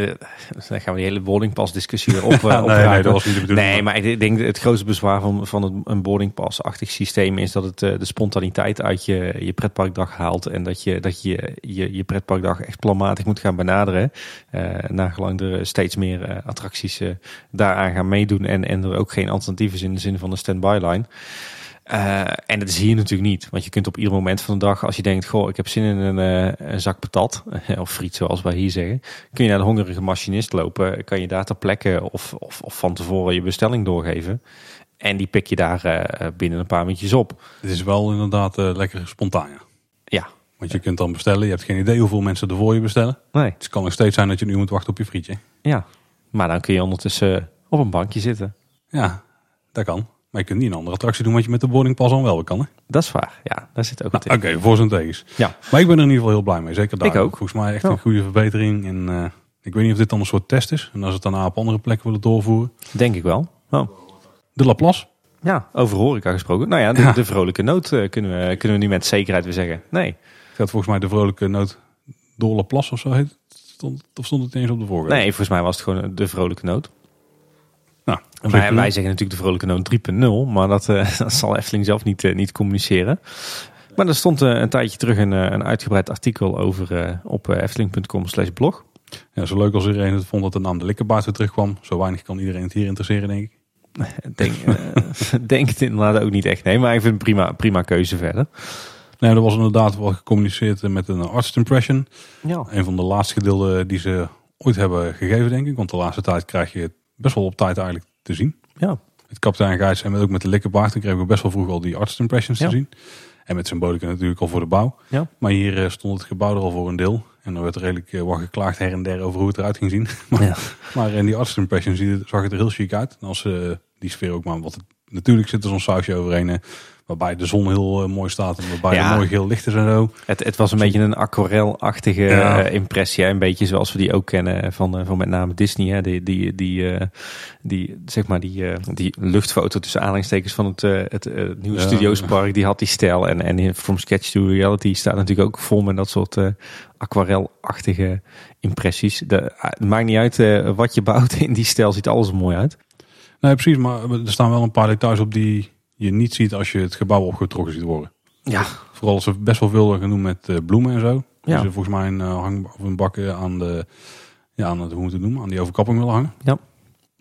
dan gaan we die hele boardingpas discussie weer op. nee, nee, dat was niet de bedoeling. Nee, maar ik denk het grootste bezwaar van, van het, een boardingpas-achtig systeem is dat het de spontaniteit uit je, je pretparkdag haalt. En dat je dat je, je, je pretparkdag echt planmatig moet gaan benaderen. Uh, nagelang er steeds meer uh, attracties uh, daaraan gaan meedoen. En, en er ook geen alternatief is in de zin van een standby line. Uh, en dat is hier natuurlijk niet. Want je kunt op ieder moment van de dag, als je denkt, goh, ik heb zin in een, uh, een zak patat, of friet zoals wij hier zeggen, kun je naar de hongerige machinist lopen, kan je daar ter plekke of, of, of van tevoren je bestelling doorgeven. En die pik je daar uh, binnen een paar minuutjes op. Het is wel inderdaad lekker spontaan. Ja. ja. Want je kunt dan bestellen, je hebt geen idee hoeveel mensen er voor je bestellen. Nee. Het kan nog steeds zijn dat je nu moet wachten op je frietje. Ja, maar dan kun je ondertussen op een bankje zitten. Ja, dat kan. Maar je kunt niet een andere attractie doen wat je met de boardingpas al wel kan. Hè? Dat is waar, ja. Daar zit ook nou, Oké, okay, voor zijn tegens. Ja. Maar ik ben er in ieder geval heel blij mee. Zeker daar. Ik ook. Volgens mij echt een goede verbetering. En uh, ik weet niet of dit dan een soort test is. En als het dan op andere plekken willen doorvoeren. Denk ik wel. Oh. De Laplace. Ja, over horeca gesproken. Nou ja, de, ja. de vrolijke noot uh, kunnen, we, kunnen we nu met zekerheid weer zeggen. Nee. Gaat volgens mij de vrolijke noot door Laplace of zo heet. Stond, of stond het eens op de voorkant? Nee, volgens mij was het gewoon de vrolijke noot. Nou, wij, wij, zeggen natuurlijk de vrolijke noot 3.0, maar dat, uh, dat zal Efteling zelf niet, uh, niet communiceren. Maar er stond uh, een tijdje terug een, een uitgebreid artikel over op efteling.com blog. Ja, zo leuk als iedereen het vond dat de naam de Likkerbaard weer terugkwam. Zo weinig kan iedereen het hier interesseren, denk ik. denk, denk het inderdaad ook niet echt. Nee, maar ik vind het prima, prima keuze verder. Nee, er was inderdaad wel gecommuniceerd met een artist impression. Ja. Een van de laatste gedeelden die ze ooit hebben gegeven, denk ik. Want de laatste tijd krijg je best wel op tijd eigenlijk te zien. Ja. Met kapitein Gijs en met, ook met de likkerbaard. Dan kregen we best wel vroeg al die artist impressions Ja. te zien. En met symbolica natuurlijk al voor de bouw. Ja. Maar hier eh, stond het gebouw er al voor een deel. En er werd redelijk eh, wat geklaagd her en der over hoe het eruit ging zien. maar, Ja. maar in die artist impressions zag het er heel chic uit. En als eh, die sfeer ook maar wat... Natuurlijk zit er zo'n sausje overheen. Waarbij de zon heel eh, mooi staat. En waarbij Ja. er mooi geel licht is en zo. Het, het was een beetje een aquarelachtige Ja. eh, impressie. Hè? Een beetje zoals we die ook kennen van, eh, van met name Disney. Hè? Die, die, die, die, zeg maar die, die luchtfoto tussen aanhalingstekens van het, het nieuwe Ja. Studiospark. Die had die stijl. En, en in From Sketch to Reality staat natuurlijk ook vol met dat soort aquarelachtige impressies. De, het maakt niet uit wat je bouwt. In die stijl ziet alles er mooi uit. Nee, precies. Maar er staan wel een paar details op die je niet ziet als je het gebouw opgetrokken ziet worden. Ja. Vooral als ze best wel veel doen met eh, bloemen en zo. Ja. Dus volgens mij een, eh, hang, of een bakken aan de, ja, aan het, hoe moet het noemen, aan die overkapping willen hangen. Ja.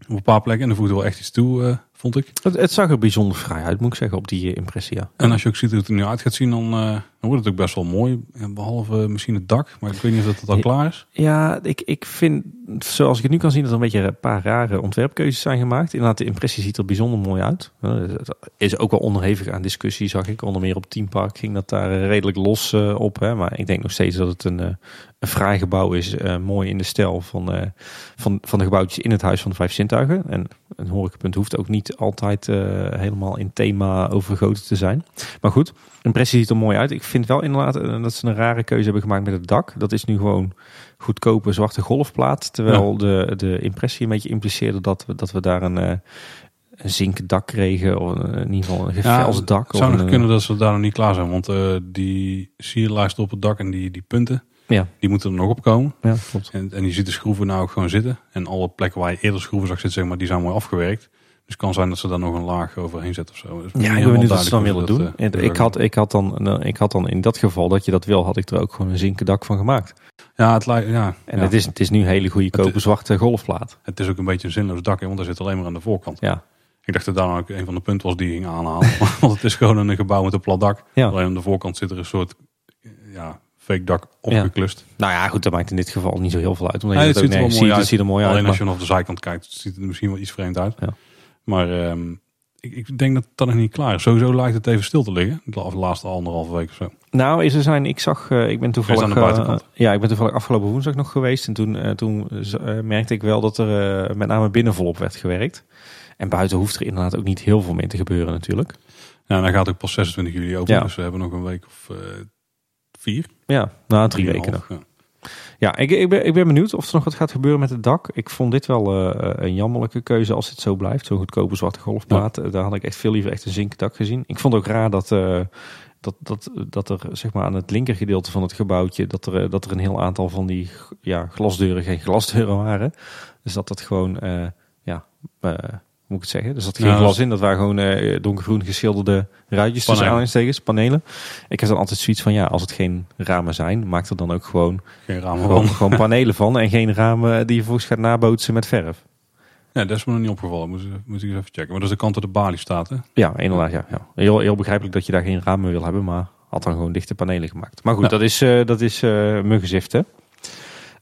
Op een paar plekken. En er voegde wel echt iets toe, eh, vond ik. Het, het zag er bijzonder vrij uit, moet ik zeggen, op die eh, impressie. Ja. En als je ook ziet hoe het er nu uit gaat zien, dan, eh, dan wordt het ook best wel mooi. Behalve misschien het dak. Maar ik weet niet of dat het al Ja. klaar is. Ja, ik, ik vind, zoals ik het nu kan zien, dat er een beetje een paar rare ontwerpkeuzes zijn gemaakt. Inderdaad, de impressie ziet er bijzonder mooi uit. Eh, Het is ook wel onderhevig aan discussie, zag ik. Onder meer op Team Park ging dat daar eh, redelijk los op. Hè. Maar ik denk nog steeds dat het een, een fraai gebouw is. mooi in de stijl van, van, van de gebouwtjes in het Huis van de Vijf Zintuigen. En een horecapunt hoeft ook niet altijd eh, helemaal in thema overgoten te zijn. Maar goed, impressie ziet er mooi uit. Ik vind wel inderdaad eh, dat ze een rare keuze hebben gemaakt met het dak. Dat is nu gewoon goedkope zwarte golfplaat. Terwijl de, de impressie een beetje impliceerde dat we, dat we daar een, eh, een zinken dak kregen. Of in ieder geval een gevels dak. Het zou nog kunnen dat ze daar nog niet klaar zijn. Want die sierlijst op het dak en die, die punten, Ja, die moeten er nog opkomen. ja, klopt. En, en je ziet de schroeven nou ook gewoon zitten. En alle plekken waar je eerder schroeven zag zitten, zeg maar, die zijn mooi afgewerkt. Dus het kan zijn dat ze daar nog een laag overheen zetten of zo. Dus Ja, ik ben helemaal benieuwd wat ze dan willen doen. dat, eh, ik, had, ik, had dan, eh, ik had dan in dat geval dat je dat wil, had ik er ook gewoon een zinken dak van gemaakt. Ja, het, lijkt, ja, En ja. het, is, het is nu een hele goedkope Het- zwarte golfplaat. het is ook een beetje een zinloos dak, hè, want dat zit alleen maar aan de voorkant. Ja, Ik dacht dat daar ook een van de punten was die ging aanhalen. want het is gewoon een gebouw met een plat dak. Ja. Alleen aan de voorkant zit er een soort ja, fake dak opgeklust. nou ja, goed, dat maakt in dit geval niet zo heel veel uit. Omdat Nee, je het ook ziet er wel mooi ziet, uit. ziet er mooi uit. Alleen als maar- je vanaf de zijkant kijkt, ziet het er misschien wel iets vreemd uit. Ja. Maar ehm, ik, ik denk dat dat nog niet klaar is. Sowieso lijkt het even stil te liggen. De la- de laatste anderhalve week of zo. Nou, is er zijn, ik zag, eh, ik ben toevallig, aan de buitenkant. eh, ja, ik ben toevallig afgelopen woensdag nog geweest en toen, eh, toen merkte ik wel dat er met name binnen volop werd gewerkt. En buiten hoeft er inderdaad ook niet heel veel mee te gebeuren natuurlijk. En dan gaat ook pas 26 juli open. Ja. Dus we hebben nog een week of vier. Ja, na drie weken nog. Ja. Ja, ik, ik, ben, ik ben benieuwd of er nog wat gaat gebeuren met het dak. Ik vond dit wel eh, een jammerlijke keuze als het zo blijft. Zo'n goedkope zwarte golfplaat. Eh, Daar had ik echt veel liever echt een zinken dak gezien. Ik vond ook raar dat, eh, dat, dat, dat er zeg maar aan het linkergedeelte van het gebouwtje... dat er, eh, dat er een heel aantal van die ja, glasdeuren geen glasdeuren waren. Dus dat dat gewoon, eh, ja... eh, moet ik het zeggen? Dus dat geen Ja, glas dat- in. Dat waren gewoon eh, donkergroen geschilderde ruitjes tussen aanhalingstekens, panelen. Ik heb dan altijd zoiets van, ja, als het geen ramen zijn, maak er dan ook gewoon Geen ramen gewoon, van. gewoon panelen van en geen ramen die je vervolgens gaat nabootsen met verf. Ja, dat is me nog niet opgevallen. Moet, moet ik eens even checken. Maar dat is de kant waar de balie staat. Hè? Ja, inderdaad. Ja, ja. Heel, heel begrijpelijk dat je daar geen ramen wil hebben, maar had dan gewoon dichte panelen gemaakt. Maar goed, Ja. dat is, eh dat is eh muggenzift, hè.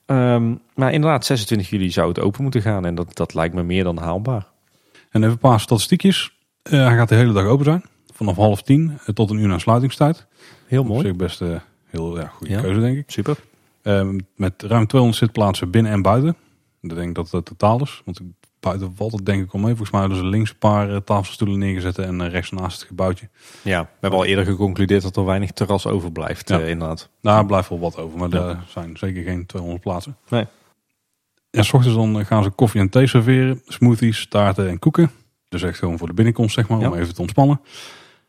Ehm, maar inderdaad, 26 juli zou het open moeten gaan en dat, dat lijkt me meer dan haalbaar. En even een paar statistiekjes. Eh, hij gaat de hele dag open zijn. Vanaf half tien eh, tot een uur na sluitingstijd. Heel Op mooi. zich best eh, heel ja, goede Ja. keuze, denk ik. Super. Ehm, met ruim 200 zitplaatsen binnen en buiten. Ik denk dat dat totaal is. Want buiten valt het denk ik al mee. Volgens mij hadden ze links een paar tafelstoelen neergezet en rechts naast het gebouwtje. Ja, we hebben al eerder geconcludeerd dat er weinig terras overblijft, Ja. inderdaad. Daar blijft wel wat over, maar er zijn zeker geen 200 plaatsen. Nee. En s ochtends dan gaan ze koffie en thee serveren, smoothies, taarten en koeken. Dus echt gewoon voor de binnenkomst, zeg maar, om even te ontspannen.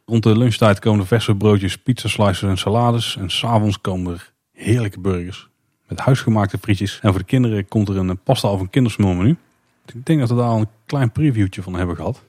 Rond de lunchtijd komen er verse broodjes, pizza slices en salades. En s'avonds komen er heerlijke burgers met huisgemaakte frietjes. En voor de kinderen komt er een pasta of een kindersmulmenu. Ik denk dat we daar al een klein previewtje van hebben gehad.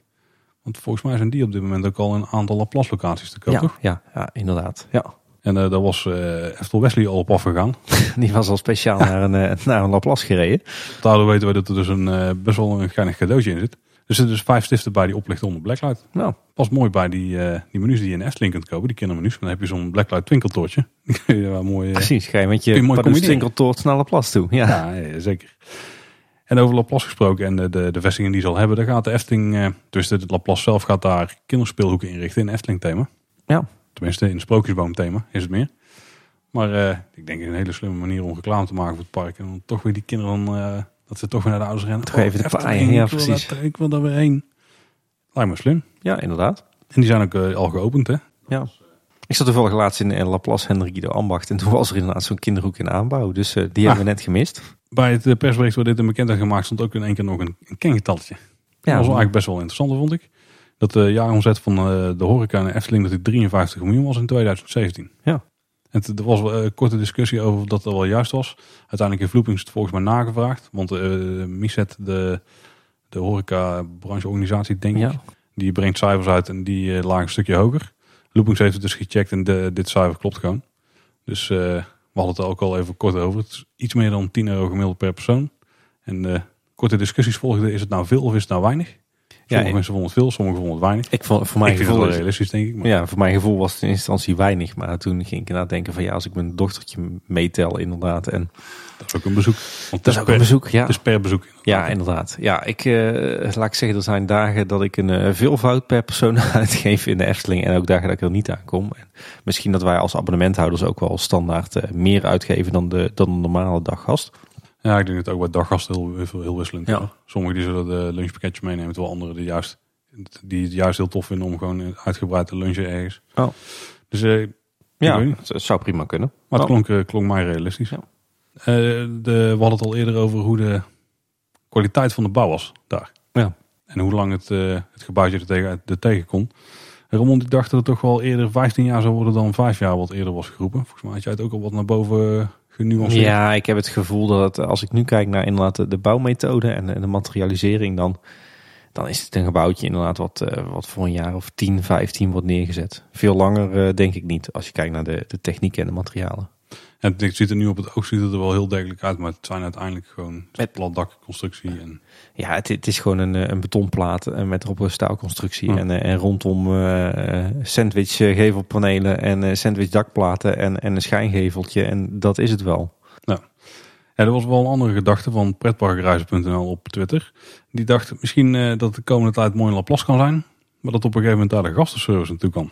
Want volgens mij zijn die op dit moment ook al een aantal Laplace locaties te koop, Ja, toch? ja, ja, inderdaad. Ja. En eh, daar was eh Eftel Wesley al op afgegaan. Die was al speciaal naar een, eh, naar een Laplace gereden. Daardoor weten we dat er dus een, eh, best wel een geinig cadeautje in zit. Er zitten dus vijf stiften bij die oplichten onder Blacklight. Nou, Pas mooi bij die, die menus die je in Efteling kunt kopen, die kindermenus. Dan heb je zo'n Blacklight twinkeltoortje. Wel mooi... precies. Ga je met je. Twinkeltoort snelle plas toe. Ja. Ja, ja, zeker. En over Laplace gesproken en de, de, de vestigingen die ze al hebben, daar gaat de Efteling, dus de Laplace zelf gaat daar kinderspeelhoeken inrichten in Efteling thema. Ja. Tenminste, in het sprookjesboom thema is het meer. Maar eh, ik denk een hele slimme manier om reclame te maken voor het park. En dan toch weer die kinderen, dan, eh, dat ze toch weer naar de ouders rennen. Toch even de Efteling, paaien, ja, ik wil precies. daar- ik wil daar weer heen. Lijkt me slim. ja, inderdaad. En die zijn ook eh, al geopend, hè? Ja. Ik zat toevallig laatst in, Laplace Hendrik de Ambacht. En toen was er inderdaad zo'n kinderhoek in aanbouw. Dus die hebben we net gemist. Bij het persbericht waar dit in bekend gemaakt stond ook in één keer nog een, een kengetalletje. Ja, dat was eigenlijk best wel interessant, vond ik. Dat de jaaromzet van eh, de horeca in de Efteling dat die 53 miljoen was in 2017. Ja. En er was een korte discussie over of dat wel juist was. Uiteindelijk heeft Loopings het volgens mij nagevraagd. Want eh Miset, de, de horeca brancheorganisatie, denk ik, die brengt cijfers uit en die eh, lagen een stukje hoger. Loopings heeft het dus gecheckt en de, dit cijfer klopt gewoon. Dus eh, we hadden het er ook al even kort over. Het is iets meer dan 10 euro gemiddeld per persoon. En eh, korte discussies volgden. Is het nou veel of is het nou weinig? Sommige ik- mensen vonden het veel, sommigen vonden het weinig. Ik vond, voor mijn gevoel realistisch, denk ik. Maar Ja, voor mijn gevoel was het in instantie weinig. Maar toen ging ik inderdaad denken van ja, als ik mijn dochtertje meetel inderdaad. En dat is ook een bezoek. Dat is ook per, een bezoek, ja. Het is per bezoek. Ja, inderdaad. Ja, ik eh, laat ik zeggen, er zijn dagen dat ik een eh, veelvoud per persoon uitgeef in de Efteling. En ook dagen dat ik er niet aankom. En misschien dat wij als abonnementhouders ook wel standaard eh, meer uitgeven dan de, dan een normale daggast. Ja, ik denk dat het ook bij daggasten heel, heel, heel wisselend is. Ja. Sommigen die zullen de lunchpakketje meenemen, terwijl anderen die, juist, die het juist heel tof vinden om gewoon uitgebreid te lunchen ergens. Oh. Dus, eh, Ja, het zou prima kunnen. maar het Oh. klonk, eh, klonk mij realistisch. Ja. Eh, de, we hadden het al eerder over hoe de kwaliteit van de bouw was daar. Ja. En hoe lang het, eh, het gebouwtje er tegen, er tegen kon. Ramon, ik dacht dat het toch wel eerder 15 jaar zou worden dan 5 jaar wat eerder was geroepen. Volgens mij had jij het ook al wat naar boven Ja, ik heb het gevoel dat als ik nu kijk naar inderdaad de, de bouwmethode en de, de materialisering, dan, dan is het een gebouwtje inderdaad wat, eh, wat voor een jaar of 10, 15 wordt neergezet. Veel langer eh, denk ik niet, als je kijkt naar de, de techniek en de materialen. En het ziet er nu op het oog ziet het er wel heel degelijk uit, maar het zijn uiteindelijk gewoon Met- platdakconstructie. En, Ja, het, het is gewoon een, eh, een betonplaat eh, met erop een staalconstructie. Ja. En, eh, en rondom eh, sandwich gevelpanelen en sandwich dakplaten en, en een schijngeveltje. En dat is het wel. ja, er was wel een andere gedachte van pretparkreizen.nl op Twitter. Die dacht misschien eh, dat de komende tijd mooi in Laplace kan zijn, maar dat op een gegeven moment daar de gastenservice naartoe kan.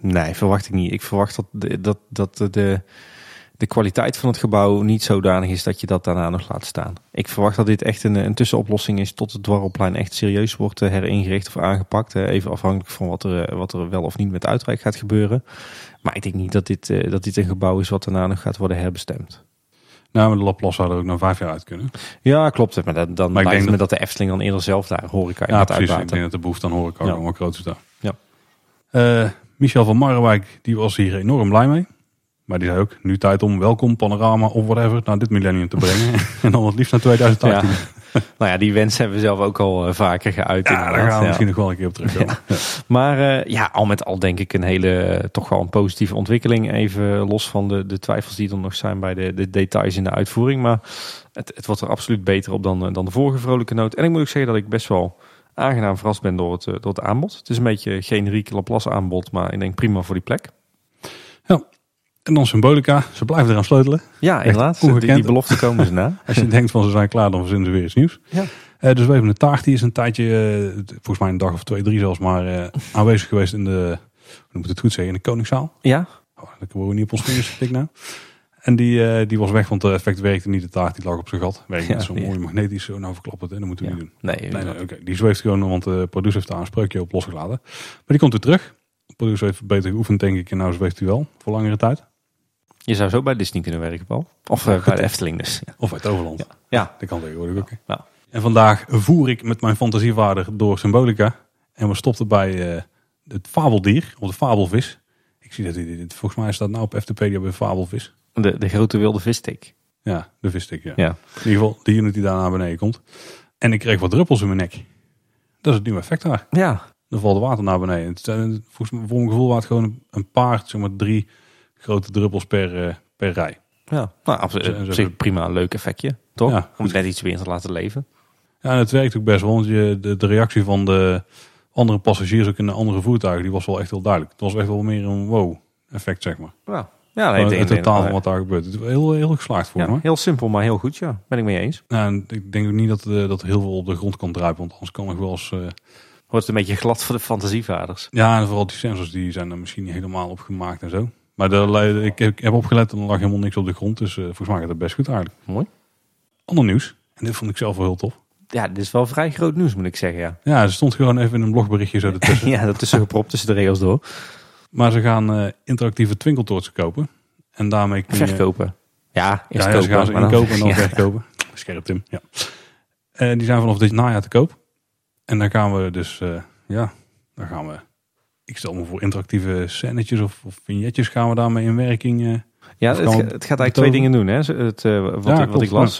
Nee, verwacht ik niet. Ik verwacht dat de, dat, dat de- de, kwaliteit van het gebouw niet zodanig is dat je dat daarna nog laat staan. Ik verwacht dat dit echt een, een tussenoplossing is tot het dwarrelplein echt serieus wordt eh, heringericht of aangepakt. Eh, Even afhankelijk van wat er, eh, wat er wel of niet met uitrijk gaat gebeuren. Maar ik denk niet dat dit, dat dit een gebouw is wat daarna nog gaat worden herbestemd. Nou, maar de Laplace zou er ook na vijf jaar uit kunnen. Ja, klopt. Maar dan, dan Maar ik denk me dat de Efteling dan eerder zelf daar horeca in Ja, gaat precies. Ik denk dat de behoefte aan horeca Ja. wel groot is daar. Ja. Michel van Marrewijk, die was hier enorm blij mee. Maar die zei ook, nu tijd om welkom, panorama of whatever naar dit millennium te brengen. en dan het liefst naar 2018. Ja. nou ja, die wens hebben we zelf ook al eh, vaker geuit. Ja, daar gaan we misschien nog wel een keer op terugkomen. Ja. Maar eh, ja, al met al denk ik een hele, eh, toch wel een positieve ontwikkeling. Even los van de, de twijfels die er nog zijn bij de, de details in de uitvoering. Maar het, het wordt er absoluut beter op dan, dan de vorige vrolijke noot. En ik moet ook zeggen dat ik best wel aangenaam verrast ben door het, eh, door het aanbod. Het is een beetje generiek Laplace aanbod, maar ik denk prima voor die plek. En dan symbolica, ze blijven eraan sleutelen. Ja, inderdaad. Die, die belofte komen ze na. Als je denkt van ze zijn klaar, dan verzinnen ze weer iets nieuws. Ja. Eh, dus we hebben een taart, die is een tijdje, eh, volgens mij een dag of twee, drie zelfs, maar aanwezig geweest in de, hoe moet het goed zeggen, in de Koningszaal. Ja, Oh, dat worden we niet op ons vingers nou. En die, eh, die was weg, want het effect werkte niet. De taart die lag op zijn gat. Werkte Ja, zo'n die- mooi magnetisch. Zo, nou verklap het, hè. dat moeten we ja. niet doen. Nee, Nee, nee, oké. Die zweeft gewoon, want de producer heeft daar een spreukje op losgelaten. Maar die komt weer terug. De producer heeft beter geoefend, denk ik. En nou zweeft hij wel, voor langere tijd. je zou zo bij Disney kunnen werken, Paul. Of eh, bij de Efteling dus. Ja. Of uit Overland. Ja. Dat kan tegenwoordig ook. Ja. En vandaag voer ik met mijn fantasievader door Symbolica. En we stopten bij eh, het fabeldier, of de fabelvis. Ik zie dat hij dit, volgens mij staat nou op Eftepedia bij fabelvis. De, de grote wilde visstick. Ja, de visstick, ja. Ja. In ieder geval de unit die daar naar beneden komt. En ik kreeg wat druppels in mijn nek. Dat is het nieuwe effect daar. Ja, Er valt water naar beneden. Het zijn, volgens mij, voor mijn gevoel waren het gewoon een paar, zeg maar drie grote druppels per, eh, per rij. Ja, nou, absoluut. Prima een leuk effectje, toch? Ja, Om het net iets meer te laten leven. Ja, en het werkt ook best wel. Want je, de, de reactie van de andere passagiers ook in de andere voertuigen, die was wel echt heel duidelijk. Het was echt wel meer een wow effect, zeg maar. Ja, ja nee, het nee, totaal van wat daar gebeurt. Het is heel, heel geslaagd voor ja, me. heel simpel, maar heel goed. Ja, ben ik mee eens. Nou, en ik denk ook niet dat, eh, dat heel veel op de grond kan druipen. Want anders kan nog wel eens... eh, Wordt het een beetje glad voor de fantasievaders. ja, en vooral die sensors die zijn er misschien niet helemaal op gemaakt en zo. Maar de, ik, heb- ik heb opgelet en er lag helemaal niks op de grond. Dus eh, volgens mij gaat het best goed eigenlijk. Mooi. Ander nieuws. En dit vond ik zelf wel heel tof. Ja, dit is wel vrij groot nieuws, moet ik zeggen. Ja, Ja, er stond gewoon even in een blogberichtje zo ertussen. ja dat tussen gepropt tussen de regels door. Maar ze gaan eh, interactieve twinkeltoortsen kopen. En daarmee kun je... Verkopen. Ja, Ja, ja, ze kopen. gaan ze inkopen en dan Ja. verkopen. Scherp Tim, ja. Eh, die zijn vanaf dit najaar te koop. En dan gaan we dus, eh, ja, dan gaan we... Ik stel me voor interactieve scènetjes of, of vignetjes gaan we daarmee in werking. Ja, het, gaat eigenlijk twee dingen doen. Hè. Het, wat, Ja, wat ik las,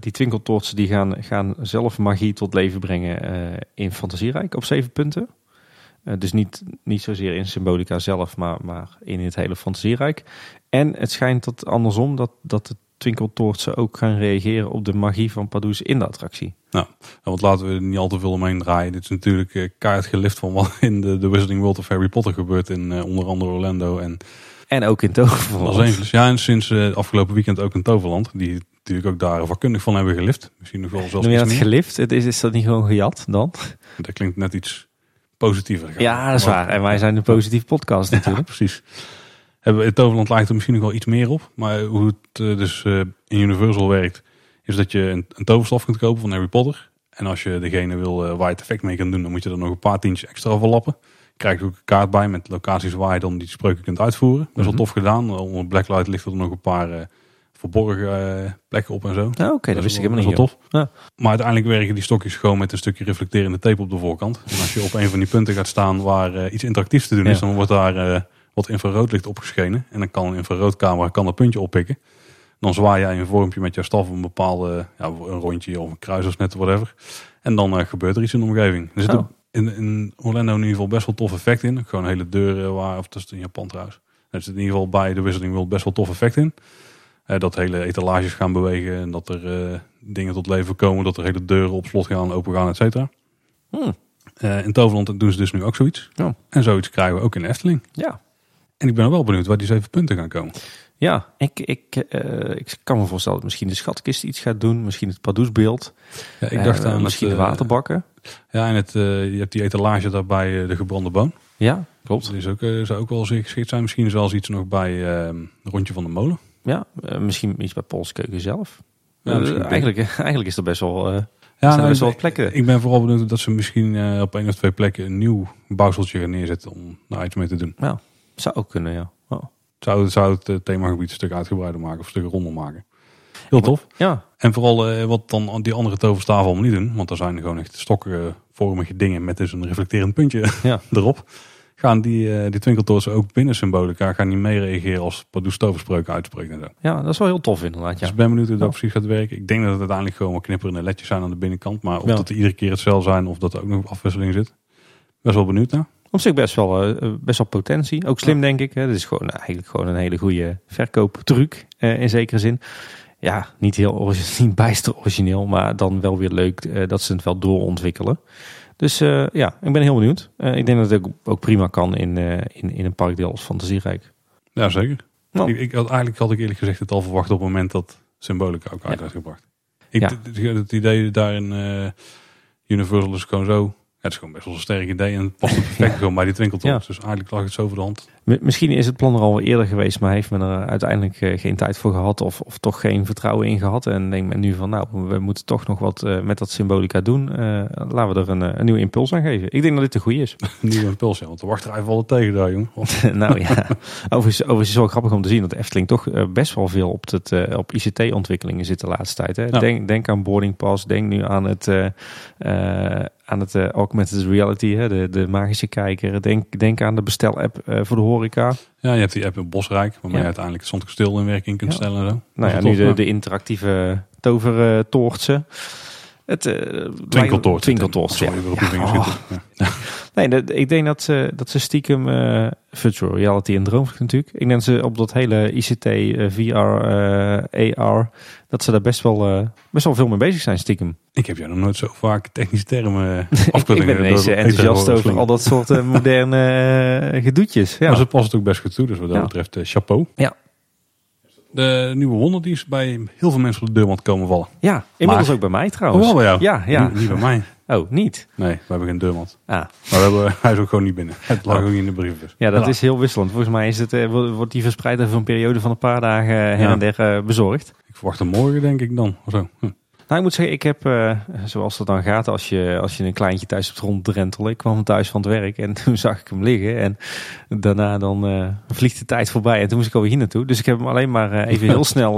die twinkeltoortsen die gaan, gaan zelf magie tot leven brengen in Fantasierijk op zeven punten. Eh, dus niet, niet zozeer in Symbolica zelf, maar, maar in het hele Fantasierijk. En het schijnt dat andersom, dat, dat de twinkeltoortsen ook gaan reageren op de magie van Pardoes in de attractie. Ja, want laten we er niet al te veel omheen draaien. Dit is natuurlijk eh kaart gelift van wat in de, de Wizarding World of Harry Potter gebeurt. In eh, onder andere Orlando en En ook in Toverland. Los. Ja, en sinds eh, afgelopen weekend ook in Toverland. Die natuurlijk ook daar vakkundig van hebben gelift. Misschien nog wel zelfs Noem je dat gelift? Het is, is dat niet gewoon gejat dan? Dat klinkt net iets positiever. Ja, dat is waar. En wij zijn een positief podcast Ja, natuurlijk. precies. Hebben we- In Toverland lijkt er misschien nog wel iets meer op. Maar hoe het eh, dus eh, in Universal werkt, is dat je een, toverstaf kunt kopen van Harry Potter. En als je degene wil eh, waar je het effect mee kan doen, dan moet je er nog een paar tientjes extra voor lappen. Je krijgt ook een kaart bij met locaties waar je dan die spreuken kunt uitvoeren. Dat is wel Mhm. tof gedaan. Onder Blacklight ligt er nog een paar verborgen eh, plekken op en zo. Ja, Oké, dat is wist ik helemaal niet. dat wel Ja. tof. Maar uiteindelijk werken die stokjes gewoon met een stukje reflecterende tape op de voorkant. En als je op een van die punten gaat staan waar eh, iets interactiefs te doen is, dan wordt daar eh, wat infraroodlicht opgeschenen. En dan kan een infraroodcamera kan dat puntje oppikken. Dan zwaai jij een vormpje met jouw staf een bepaalde, ja, een rondje of een kruisers whatever. En dan gebeurt er iets in de omgeving. Er zit Oh. in, in Orlando in ieder geval best wel tof effect in. Gewoon hele deuren waar, of dat is in Japan trouwens. Er zit in ieder geval bij de Wizarding World best wel tof effect in. Dat hele etalages gaan bewegen en dat er eh, dingen tot leven komen. Dat er hele deuren op slot gaan, open gaan, et cetera. Hmm. Eh, in Toverland doen ze dus nu ook zoiets. Ja. En zoiets krijgen we ook in de Efteling. Ja. En ik ben wel benieuwd waar die zeven punten gaan komen. Ja, ik, ik, eh, ik kan me voorstellen dat misschien de schatkist iets gaat doen. Misschien het Pardoesbeeld. Ja, ik dacht aan misschien het, de waterbakken. Ja, en het, je hebt die etalage daar bij de gebrande boom. Ja, klopt. Dat is ook, zou ook wel geschikt zijn. Misschien zelfs iets nog bij eh, Rondje van de Molen. Ja, eh, misschien iets bij Pols Keuken zelf. Ja, Eh, eigenlijk, eigenlijk is er best wel, eh Ja, zijn nou, best wel wat plekken. Ik ben vooral benieuwd dat ze misschien eh, op één of twee plekken een nieuw bouwseltje gaan neerzetten om daar iets mee te doen. Zou ook kunnen, ja. Oh. Zou, zou het eh, themagebied een stuk uitgebreider maken of een stuk ronder maken. Heel tof. Ja, En vooral eh, wat dan die andere toverstaven allemaal niet doen. Want er zijn gewoon echt stokvormige dingen met dus een reflecterend puntje Ja. erop. Gaan die, eh die ook binnen symbolica gaan die mee reageren als Pardoes toverspreuken uitspreekt en zo. ja, dat is wel heel tof inderdaad. Ja. Dus ik ben benieuwd hoe dat Ja. precies gaat werken. Ik denk dat het uiteindelijk gewoon wat knipperende ledjes zijn aan de binnenkant. Maar of Ja. dat er iedere keer hetzelfde zijn of dat er ook nog afwisseling zit. Best wel benieuwd naar. Op zich best wel, eh, best wel potentie. Ook slim, denk ik. Hè. Dit is gewoon eigenlijk gewoon een hele goede verkooptruc eh, in zekere zin. Ja, niet heel origi- niet bijster origineel, maar dan wel weer leuk eh, dat ze het wel doorontwikkelen. Dus eh, ja, ik ben heel benieuwd. Eh, ik denk dat het ook, ook prima kan in, eh, in, in een parkdeel als Fantasierijk. Ja, zeker. Nou. Ik, ik had, eigenlijk had ik eerlijk gezegd het al verwacht op het moment dat Symbolica ook uit Ja. werd gebracht. Ik, Ja. het, idee daarin Universal is gewoon zo. Het is gewoon best wel een sterk idee en het past perfect gewoon bij die twinkeltops. Dus eigenlijk lag het zo voor de hand. Misschien is het plan er al eerder geweest, maar heeft men er uiteindelijk eh, geen tijd voor gehad of, of toch geen vertrouwen in gehad. En denkt men nu van, nou, we moeten toch nog wat eh, met dat symbolica doen. Eh, laten we er een, een nieuwe impuls aan geven. Ik denk dat dit een goede is. Een nieuwe impuls, ja, want de wachtrij vallen tegen daar, jong. nou ja, overigens, overigens is het wel grappig om te zien dat de Efteling toch best wel veel op, het, op ICT-ontwikkelingen zit de laatste tijd. Hè? Ja. Denk, denk aan Boarding Pass, denk nu aan het, aan het eh, augmented reality, hè? De, de magische kijker. Denk, denk aan de bestel-app eh, voor de horeca. Ja, je hebt die app in Bosrijk, waarmee Ja. je uiteindelijk het Zandkasteel in werking kunt Ja. stellen Nou ja, nu de interactieve tovertoortsen. Het uh, Twinkeltoort. Twinkeltoort, Sorry, ja. oh. Ja. Nee, dat- ik denk dat ze, dat ze stiekem eh, virtual reality en droomvlucht natuurlijk. Ik denk dat ze op dat hele ICT, eh, VR, eh, AR, dat ze daar best wel, eh, best wel veel mee bezig zijn stiekem. Ik heb jou nog nooit zo vaak technische termen ik, ik ben ineens eh, enthousiast over al dat soort eh, moderne eh, gedoetjes. Ja. Maar ze past het ook best goed toe, dus wat dat Ja. betreft eh, chapeau. Ja. De nieuwe wonder die is bij heel veel mensen op de deurmat komen vallen. ja, inmiddels Maar- ook bij mij Oh, trouwens. wel bij jou? Ja, ja. Niet, niet bij mij. Oh, niet? Nee, we hebben geen deurmat. Ah, Maar we hebben, hij is ook gewoon niet binnen. Het lag Oh. ook niet in de brievenbus. ja, dat is heel wisselend. Volgens mij is het, eh, wo- wordt die verspreid over een periode van een paar dagen eh, her Ja. en der eh, bezorgd. Ik verwacht hem morgen denk ik dan. Of zo. Hm. Nou, ik moet zeggen, ik heb, eh, zoals dat dan gaat als je, als je een kleintje thuis hebt ronddrentelen. Ik kwam thuis van het werk en toen zag ik hem liggen. En daarna dan eh, vliegt de tijd voorbij en toen moest ik alweer hier naartoe. Dus ik heb hem alleen maar eh, even heel snel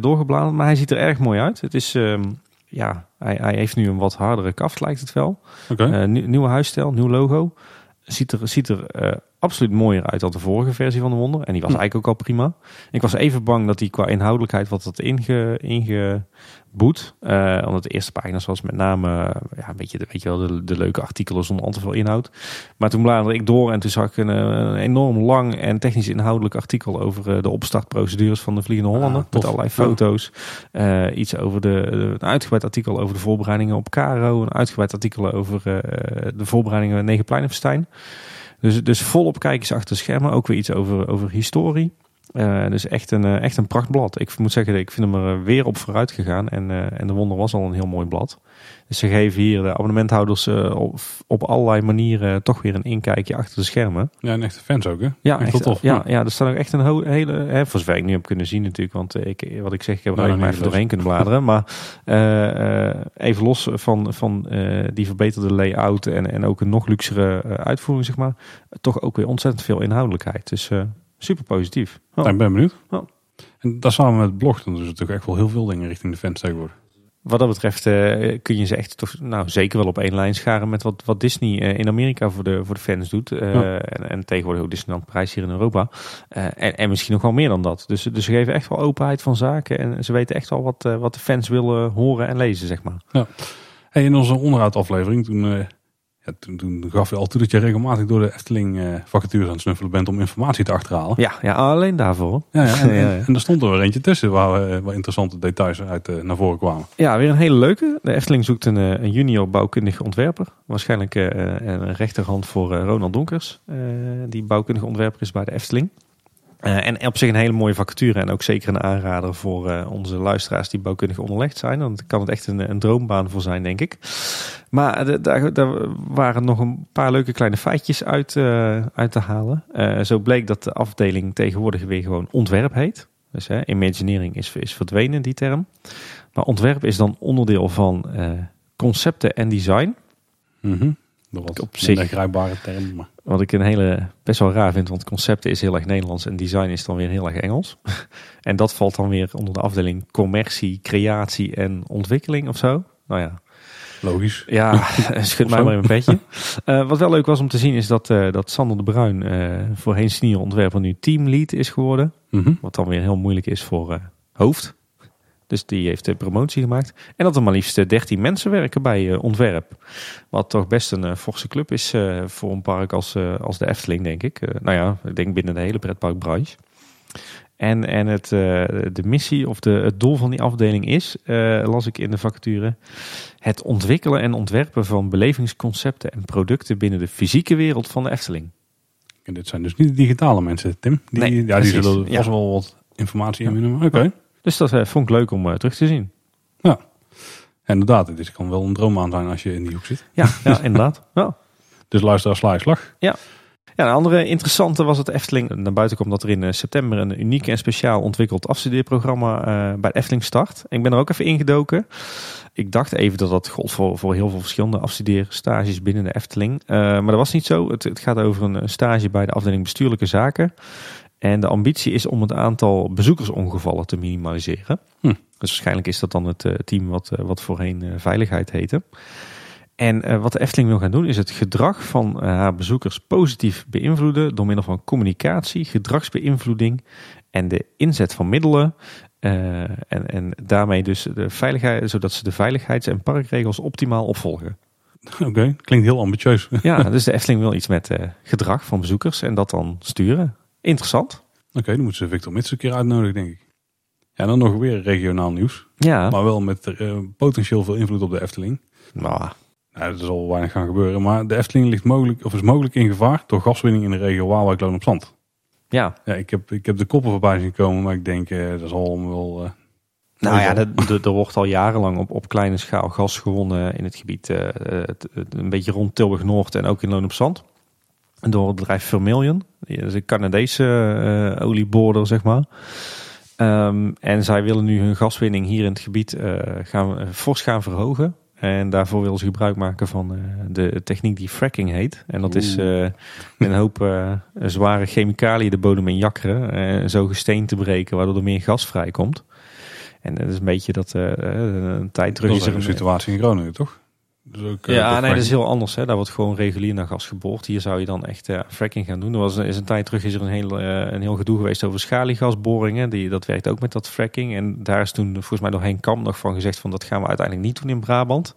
doorgebladerd. Maar hij ziet er erg mooi uit. Het is, ehm, ja, hij, hij heeft nu een wat hardere kaft lijkt het wel. Nieuw- nieuwe huisstijl, nieuw logo. Ziet er, ziet er absoluut mooier uit dan de vorige versie van de Wonder. En die was Hm. eigenlijk ook al prima. Ik was even bang dat die qua inhoudelijkheid wat had inge, ingeboet. Eh, omdat de eerste pagina's was met name eh, ja, een beetje, de, weet je wel, de, de leuke artikelen zonder al te veel inhoud. Maar toen bladerde ik door en toen zag ik een, eh, een enorm lang en technisch inhoudelijk artikel over de opstartprocedures van de Vliegende Hollander. Ah, tof. met allerlei foto's. Iets over de, een uitgebreid artikel over de voorbereidingen op Caro. Een uitgebreid artikel over de voorbereidingen Negenpleinenfestijn. Dus, dus volop kijkers achter schermen. Ook weer iets over, over historie. Eh, dus echt een, eh, echt een prachtblad. Ik moet zeggen, ik vind hem er eh, weer op vooruit gegaan. En, en de Wonder was al een heel mooi blad. Dus ze geven hier de abonnementhouders op, op allerlei manieren toch weer een inkijkje achter de schermen. Ja, en echte fans ook hè? Ja, echt, tof. ja, ja, er staat ook echt een hele, hè, voor zover ik nu heb kunnen zien natuurlijk, want ik, wat ik zeg, ik heb er Nou, maar even doorheen kunnen bladeren. Maar even los van, van die verbeterde layout en, en ook een nog luxere uitvoering, zeg maar, toch ook weer ontzettend veel inhoudelijkheid. Dus super positief. Oh. Nou, ik ben benieuwd. Ja. En dat samen met het blog, dan is het toch echt wel heel veel dingen richting de fans tegenwoordig. Wat dat betreft eh, kun je ze echt toch, nou, zeker wel op één lijn scharen met wat, wat Disney eh, in Amerika voor de, voor de fans doet. Eh, Ja. en, en tegenwoordig ook Disneyland Prijs hier in Europa. En, en misschien nog wel meer dan dat. Dus, dus ze geven echt wel openheid van zaken. En ze weten echt wel wat, wat de fans willen horen en lezen, zeg maar. Hey, in onze onderhoudaflevering, toen, ja, toen, toen gaf je al toe dat je regelmatig door de Efteling eh, vacatures aan het snuffelen bent om informatie te achterhalen. Ja, ja alleen daarvoor. Ja, ja, en, er stond er weer eentje tussen waar, eh, waar interessante details uit eh, naar voren kwamen. Ja, weer een hele leuke. De Efteling zoekt een, een junior bouwkundige ontwerper. Waarschijnlijk een rechterhand voor Ronald Donkers. die bouwkundige ontwerper is bij de Efteling. Eh, en op zich een hele mooie vacature. En ook zeker een aanrader voor eh, onze luisteraars die bouwkundig onderlegd zijn. Daar kan het echt een, een droombaan voor zijn, denk ik. Maar eh, daar, daar waren nog een paar leuke kleine feitjes uit, uit te halen. Zo bleek dat de afdeling tegenwoordig weer gewoon ontwerp heet. Dus hè, imagineering is, is verdwenen, die term. Maar ontwerp is dan onderdeel van concepten en design. Mhm. Dat was Op een zich. grijpbare term. Maar Wat ik een hele best wel raar vind, want concepten is heel erg Nederlands en design is dan weer heel erg Engels. en dat valt dan weer onder de afdeling commercie, creatie en ontwikkeling of zo. Nou ja, logisch. ja, schud mij maar in mijn petje. Eh, wat wel leuk was om te zien is dat, eh, dat Sander de Bruin, eh, voorheen senior ontwerper, nu teamlead is geworden. Mhm. Wat dan weer heel moeilijk is voor hoofd. Dus die heeft de promotie gemaakt. En dat er maar liefst eh, 13 mensen werken bij eh, ontwerp. Wat toch best een eh, forse club is eh, voor een park als, eh, als de Efteling, denk ik. Eh, nou ja, ik denk binnen de hele pretparkbranche. En, en het, eh, de missie of de, het doel van die afdeling is, eh, las ik in de vacature, het ontwikkelen en ontwerpen van belevingsconcepten en producten binnen de fysieke wereld van de Efteling. En dit zijn dus niet de digitale mensen, Tim. Die, Nee, ja, die precies. zullen Ja. vast wel wat informatie inwinnen. maar Oké. Dus dat eh, vond ik leuk om eh, terug te zien. Ja. Inderdaad, dit kan wel een droombaan zijn als je in die hoek zit. Ja, ja inderdaad. Ja. Dus luister, sla je slag. Ja, een andere interessante was het Efteling. Naar buiten komt dat er in eh, september een uniek en speciaal ontwikkeld afstudeerprogramma eh, bij de Efteling start. En ik ben er ook even ingedoken. Ik dacht even dat dat gold voor, voor heel veel verschillende afstudeerstages binnen de Efteling. Maar dat was niet zo. Het, het gaat over een stage bij de afdeling bestuurlijke zaken. En de ambitie is om het aantal bezoekersongevallen te minimaliseren. Hm. Dus waarschijnlijk is dat dan het eh, team wat, eh, wat voorheen eh, veiligheid heette. En wat de Efteling wil gaan doen is het gedrag van haar bezoekers positief beïnvloeden door middel van communicatie, gedragsbeïnvloeding en de inzet van middelen. en, en daarmee dus de veiligheid, zodat ze de veiligheids- en parkregels optimaal opvolgen. Oké, klinkt heel ambitieus. Ja, dus de Efteling wil iets met gedrag van bezoekers en dat dan sturen. Interessant. Oké, dan moeten ze Victor Mits een keer uitnodigen, denk ik. Ja, dan nog weer regionaal nieuws. Ja, Maar wel met eh, potentieel veel invloed op de Efteling. nou, Nou, er zal weinig gaan gebeuren. Maar de Efteling ligt mogelijk, of is mogelijk in gevaar door gaswinning in de regio Waalwijk Loon op Zand. ja. Ja, ik heb, ik heb de koppen voorbij zien komen, maar ik denk eh, dat zal hem wel... eh, Nou ja, er wordt al jarenlang op, op kleine schaal gas gewonnen in het gebied. eh, een beetje rond Tilburg-Noord en ook in Loon op Zand. Door het bedrijf Vermilion. Die is een Canadese olieboorder, zeg maar. Ehm, en zij willen nu hun gaswinning hier in het gebied eh, gaan, eh, fors gaan verhogen. En daarvoor willen ze gebruik maken van de techniek die fracking heet. En dat is eh, een hoop zware chemicaliën de bodem in jakkeren. en zo gesteen te breken, waardoor er meer gas vrijkomt. En dat is een beetje dat een tijd terug dat is er een situatie in Groningen, toch? Dus ook, eh, ja, nee, dat is heel anders. Hè. Daar wordt gewoon regulier naar gas geboord. Hier zou je dan echt eh, fracking gaan doen. Er was is een tijd terug is er een heel, eh, een heel gedoe geweest over schaliegasboringen. Die, dat werkt ook met dat fracking. En daar is toen volgens mij door Henk Kam nog van gezegd van dat gaan we uiteindelijk niet doen in Brabant.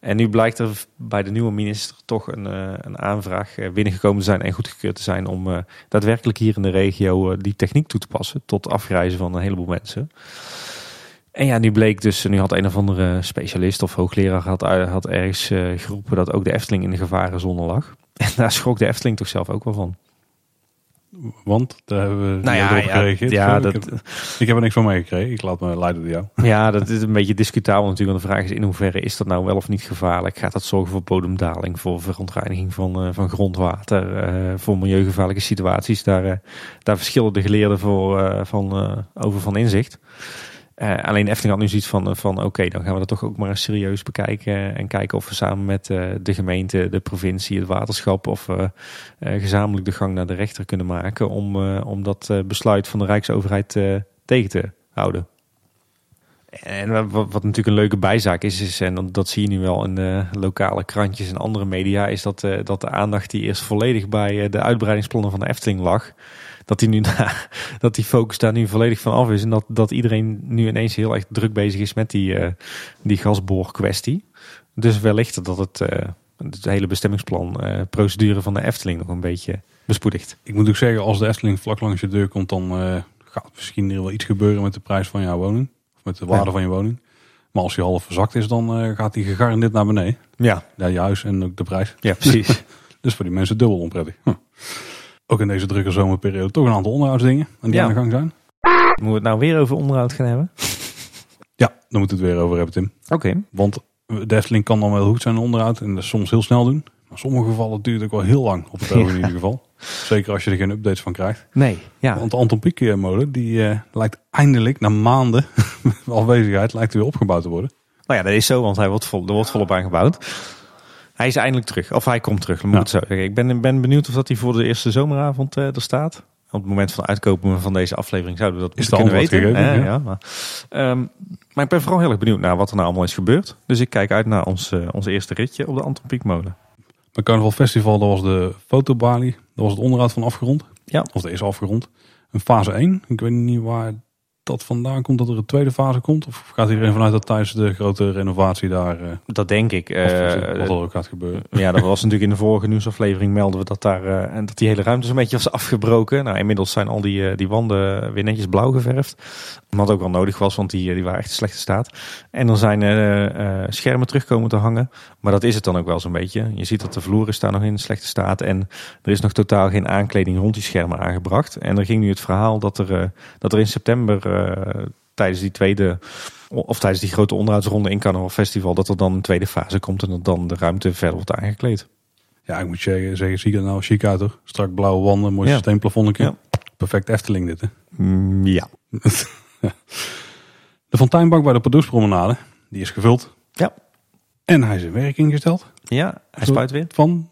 En nu blijkt er bij de nieuwe minister toch een, een aanvraag binnengekomen te zijn en goedgekeurd te zijn om daadwerkelijk hier in de regio die techniek toe te passen tot afreizen van een heleboel mensen. En ja, nu bleek dus, nu had een of andere specialist of hoogleraar had, had ergens eh, geroepen dat ook de Efteling in de gevarenzone lag. En daar schrok de Efteling toch zelf ook wel van. Want daar hebben we Nou ja, op ja, gereageerd. ja, ik, dat- heb, ik heb er niks van meegekregen. Ik laat me leiden door jou. Ja, dat is een beetje discutabel natuurlijk. Want de vraag is in hoeverre is dat nou wel of niet gevaarlijk? Gaat dat zorgen voor bodemdaling, voor verontreiniging van, eh, van grondwater, eh, voor milieugevaarlijke situaties? Daar, eh, daar verschillen de geleerden voor, eh, van, eh, over van inzicht. Eh, alleen Efteling had nu zoiets van, eh, van oké, dan gaan we dat toch ook maar eens serieus bekijken. En kijken of we samen met eh, de gemeente, de provincie, het waterschap... of eh, gezamenlijk de gang naar de rechter kunnen maken... om, eh, om dat eh, besluit van de Rijksoverheid eh, tegen te houden. En wat, natuurlijk een leuke bijzaak is, is en dat, zie je nu wel in de lokale krantjes en andere media, is dat, eh, dat de aandacht die eerst volledig bij eh, de uitbreidingsplannen van de Efteling lag, dat die, nu dat die focus daar nu volledig van af is. En dat, dat iedereen nu ineens heel erg druk bezig is met die, eh die gasboorkwestie. Dus wellicht dat het, eh, het hele bestemmingsplan, eh, procedure van de Efteling nog een beetje bespoedigt. Ik moet ook zeggen, als de Efteling vlak langs je deur komt, dan gaat misschien er wel iets gebeuren met de prijs van jouw woning. Of met de waarde Ja. van je woning. Maar als die half verzakt is, dan gaat die gegarandeerd naar beneden. Ja, Ja, je huis en ook de prijs. ja precies. Dus voor die mensen dubbel onprettig. Hm. Ook in deze drukke zomerperiode toch een aantal onderhoudsdingen aan die Ja. aan de gang zijn. Moeten we het nou weer over onderhoud gaan hebben? Ja, daar moeten we het weer over hebben, Tim. Oké. Want de Efteling kan dan wel goed zijn onderhoud en dat soms heel snel doen. Maar in sommige gevallen duurt het ook wel heel lang op het oog in ieder geval. Zeker als je er geen updates van krijgt. Nee, ja. Want de Anton Pieck eh, molen, die eh, lijkt eindelijk na maanden afwezigheid lijkt weer opgebouwd te worden. Nou ja, dat is zo, want hij wordt vol, er wordt volop aangebouwd. Hij is eindelijk terug, of hij komt terug, moet Ja. ik ben, ben benieuwd of dat hij voor de eerste zomeravond eh, er staat. Op het moment van uitkopen van deze aflevering zouden we dat Is kunnen weten. gegeven, Eh, ja. ja, maar, Ehm, maar ik ben vooral heel erg benieuwd naar wat er nou allemaal is gebeurd. Dus ik kijk uit naar ons, eh, ons eerste ritje op de Anton Pieck molen. Bij Carnaval Festival, dat was de fotobalie. Dat was het onderhoud van afgerond. Ja. Of is afgerond. Een fase 1. Ik weet niet waar dat vandaan komt, dat er een tweede fase komt. Of gaat iedereen vanuit dat tijdens de grote renovatie daar, eh, Dat denk ik. eh, wat er ook gaat gebeuren. Ja, dat was natuurlijk in de vorige nieuwsaflevering melden we dat daar eh, en dat die hele ruimte zo'n beetje was afgebroken. Nou, inmiddels zijn al die, die wanden weer netjes blauw geverfd. Wat ook wel nodig was, want die, die waren echt in slechte staat. En er zijn schermen terugkomen te hangen. Maar dat is het dan ook wel zo'n beetje. Je ziet dat de vloer is daar nog in slechte staat. En er is nog totaal geen aankleding rond die schermen aangebracht. En er ging nu het verhaal dat er, dat er in september tijdens die tweede of tijdens die grote onderhoudsronde in Carnaval Festival, dat er dan een tweede fase komt en dat dan de ruimte verder wordt aangekleed. Ja, ik moet zeggen, zeggen zie ik er nou chic uit hoor. Strak blauwe wanden, mooi Ja. systeemplafondje. Ja. Perfect Efteling dit hè. Mm, ja. De fonteinbak bij de Pardoespromenade, die is gevuld. Ja. En hij is in werking gesteld. Ja, hij spuit weer. Van,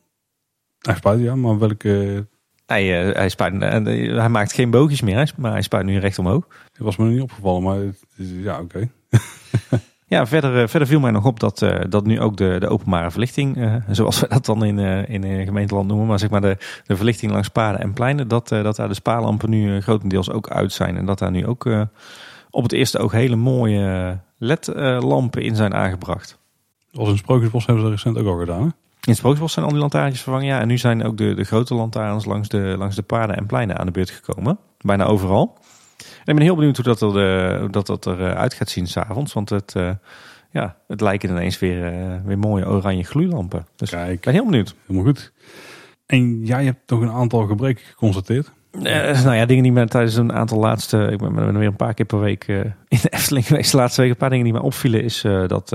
hij spuit ja, maar welke, Hij, eh, hij, spuit, eh, hij maakt geen boogjes meer, maar hij spuit nu recht omhoog. dat was me nog niet opgevallen. Maar ja, oké. Ja, verder, eh, verder viel mij nog op dat, dat nu ook de, de openbare verlichting, zoals we dat dan in, in gemeenteland noemen, maar zeg maar de, de verlichting langs paden en pleinen, dat, dat daar de spaarlampen nu grotendeels ook uit zijn. En dat daar nu ook op het eerste oog hele mooie LED-lampen in zijn aangebracht. Als in Sprookjesbos hebben ze dat recent ook al gedaan. Hè? In het Sprookjesbos zijn al die lantaarntjes vervangen, ja. En nu zijn ook de, de grote lantaarns langs de, langs de paden en pleinen aan de beurt gekomen. Bijna overal. En ik ben heel benieuwd hoe dat, er, eh, dat, dat eruit gaat zien s'avonds. Want het, eh, ja, het lijken ineens weer, eh, weer mooie oranje gloeilampen. Dus ik ben heel benieuwd. helemaal goed. En jij hebt toch een aantal gebreken geconstateerd? Eh, nou ja, dingen die me tijdens een aantal laatste... Ik ben, ben weer een paar keer per week eh, in de Efteling geweest. De laatste week een paar dingen die mij opvielen is eh, dat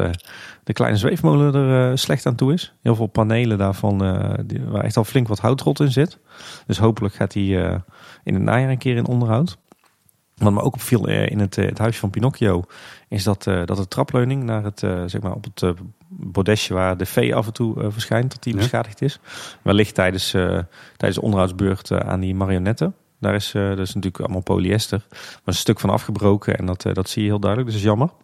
de kleine zweefmolen er slecht aan toe is. Heel veel panelen daarvan waar echt al flink wat houtrot in zit. Dus hopelijk gaat die in het najaar een keer in onderhoud. Wat me ook opviel in het, het huis van Pinocchio is dat, dat de trapleuning naar het, zeg maar op het bodesje waar de vee af en toe eh, verschijnt, dat die Ja. beschadigd is. Wellicht tijdens, eh, tijdens de onderhoudsbeurt eh, aan die marionetten. Daar is, dat is natuurlijk allemaal polyester. Maar een stuk van afgebroken en dat, dat zie je heel duidelijk. Dus dat is jammer.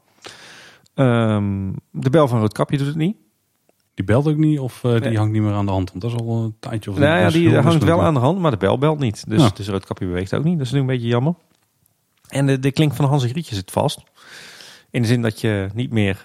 Ehm, de bel van Roodkapje doet het niet. Die belt ook niet of die hangt niet meer aan de hand? Want dat is al een tijdje. Of Nou ja, die hangt wel aan de hand, maar de bel belt niet. Dus, Ja. dus Roodkapje beweegt ook niet. Dat is natuurlijk een beetje jammer. En de, de klink van Hans en Grietje zit vast. In de zin dat je niet meer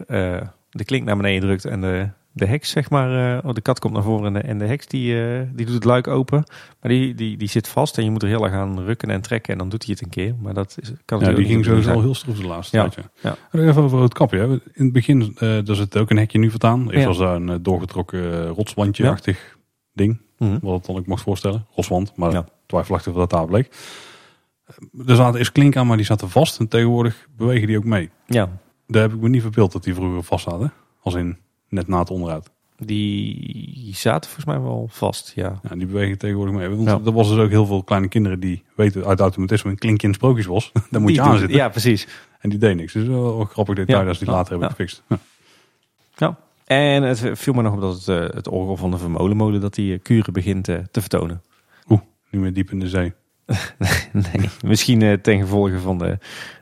de klink naar beneden drukt en de, de heks, zeg maar, eh, oh, de kat komt naar voren en de, en de heks die, eh, die doet het luik open. Maar die, die, die zit vast en je moet er heel erg aan rukken en trekken en dan doet hij het een keer. Maar dat is, kan Ja, die ging sowieso al heel stroef de laatste Ja, tijdje. ja. En Even over het kapje. Hè. In het begin eh daar zit ook een hekje nu vertaan. Eerst was daar een doorgetrokken rotswandje-achtig ding. Mhm. Wat het dan ook mocht voorstellen. Rotswand, maar twijfelachtig of dat daar bleek. Er zaten eerst klink aan, maar die zaten vast. En tegenwoordig bewegen die ook mee. Ja, Daar heb ik me niet verbeeld dat die vroeger vast zaten. Als in net na het onderhoud. die zaten volgens mij wel vast, ja. Ja, die bewegen tegenwoordig mee. Want Ja. er was dus ook heel veel kleine kinderen die weten uit automatisme een klinkje in sprookjesbos. Daar moet Die je aan zitten. Ja, precies. En die deed niks. Dus wel een grappig detail Ja. als die later hebben Ja. gefixt. Ja. Ja. En het viel me nog op dat het, eh, het orgel van de Vermolenmolen dat die eh, kuren begint eh, te vertonen. Niet meer diep in de zee. nee, misschien ten gevolge van de,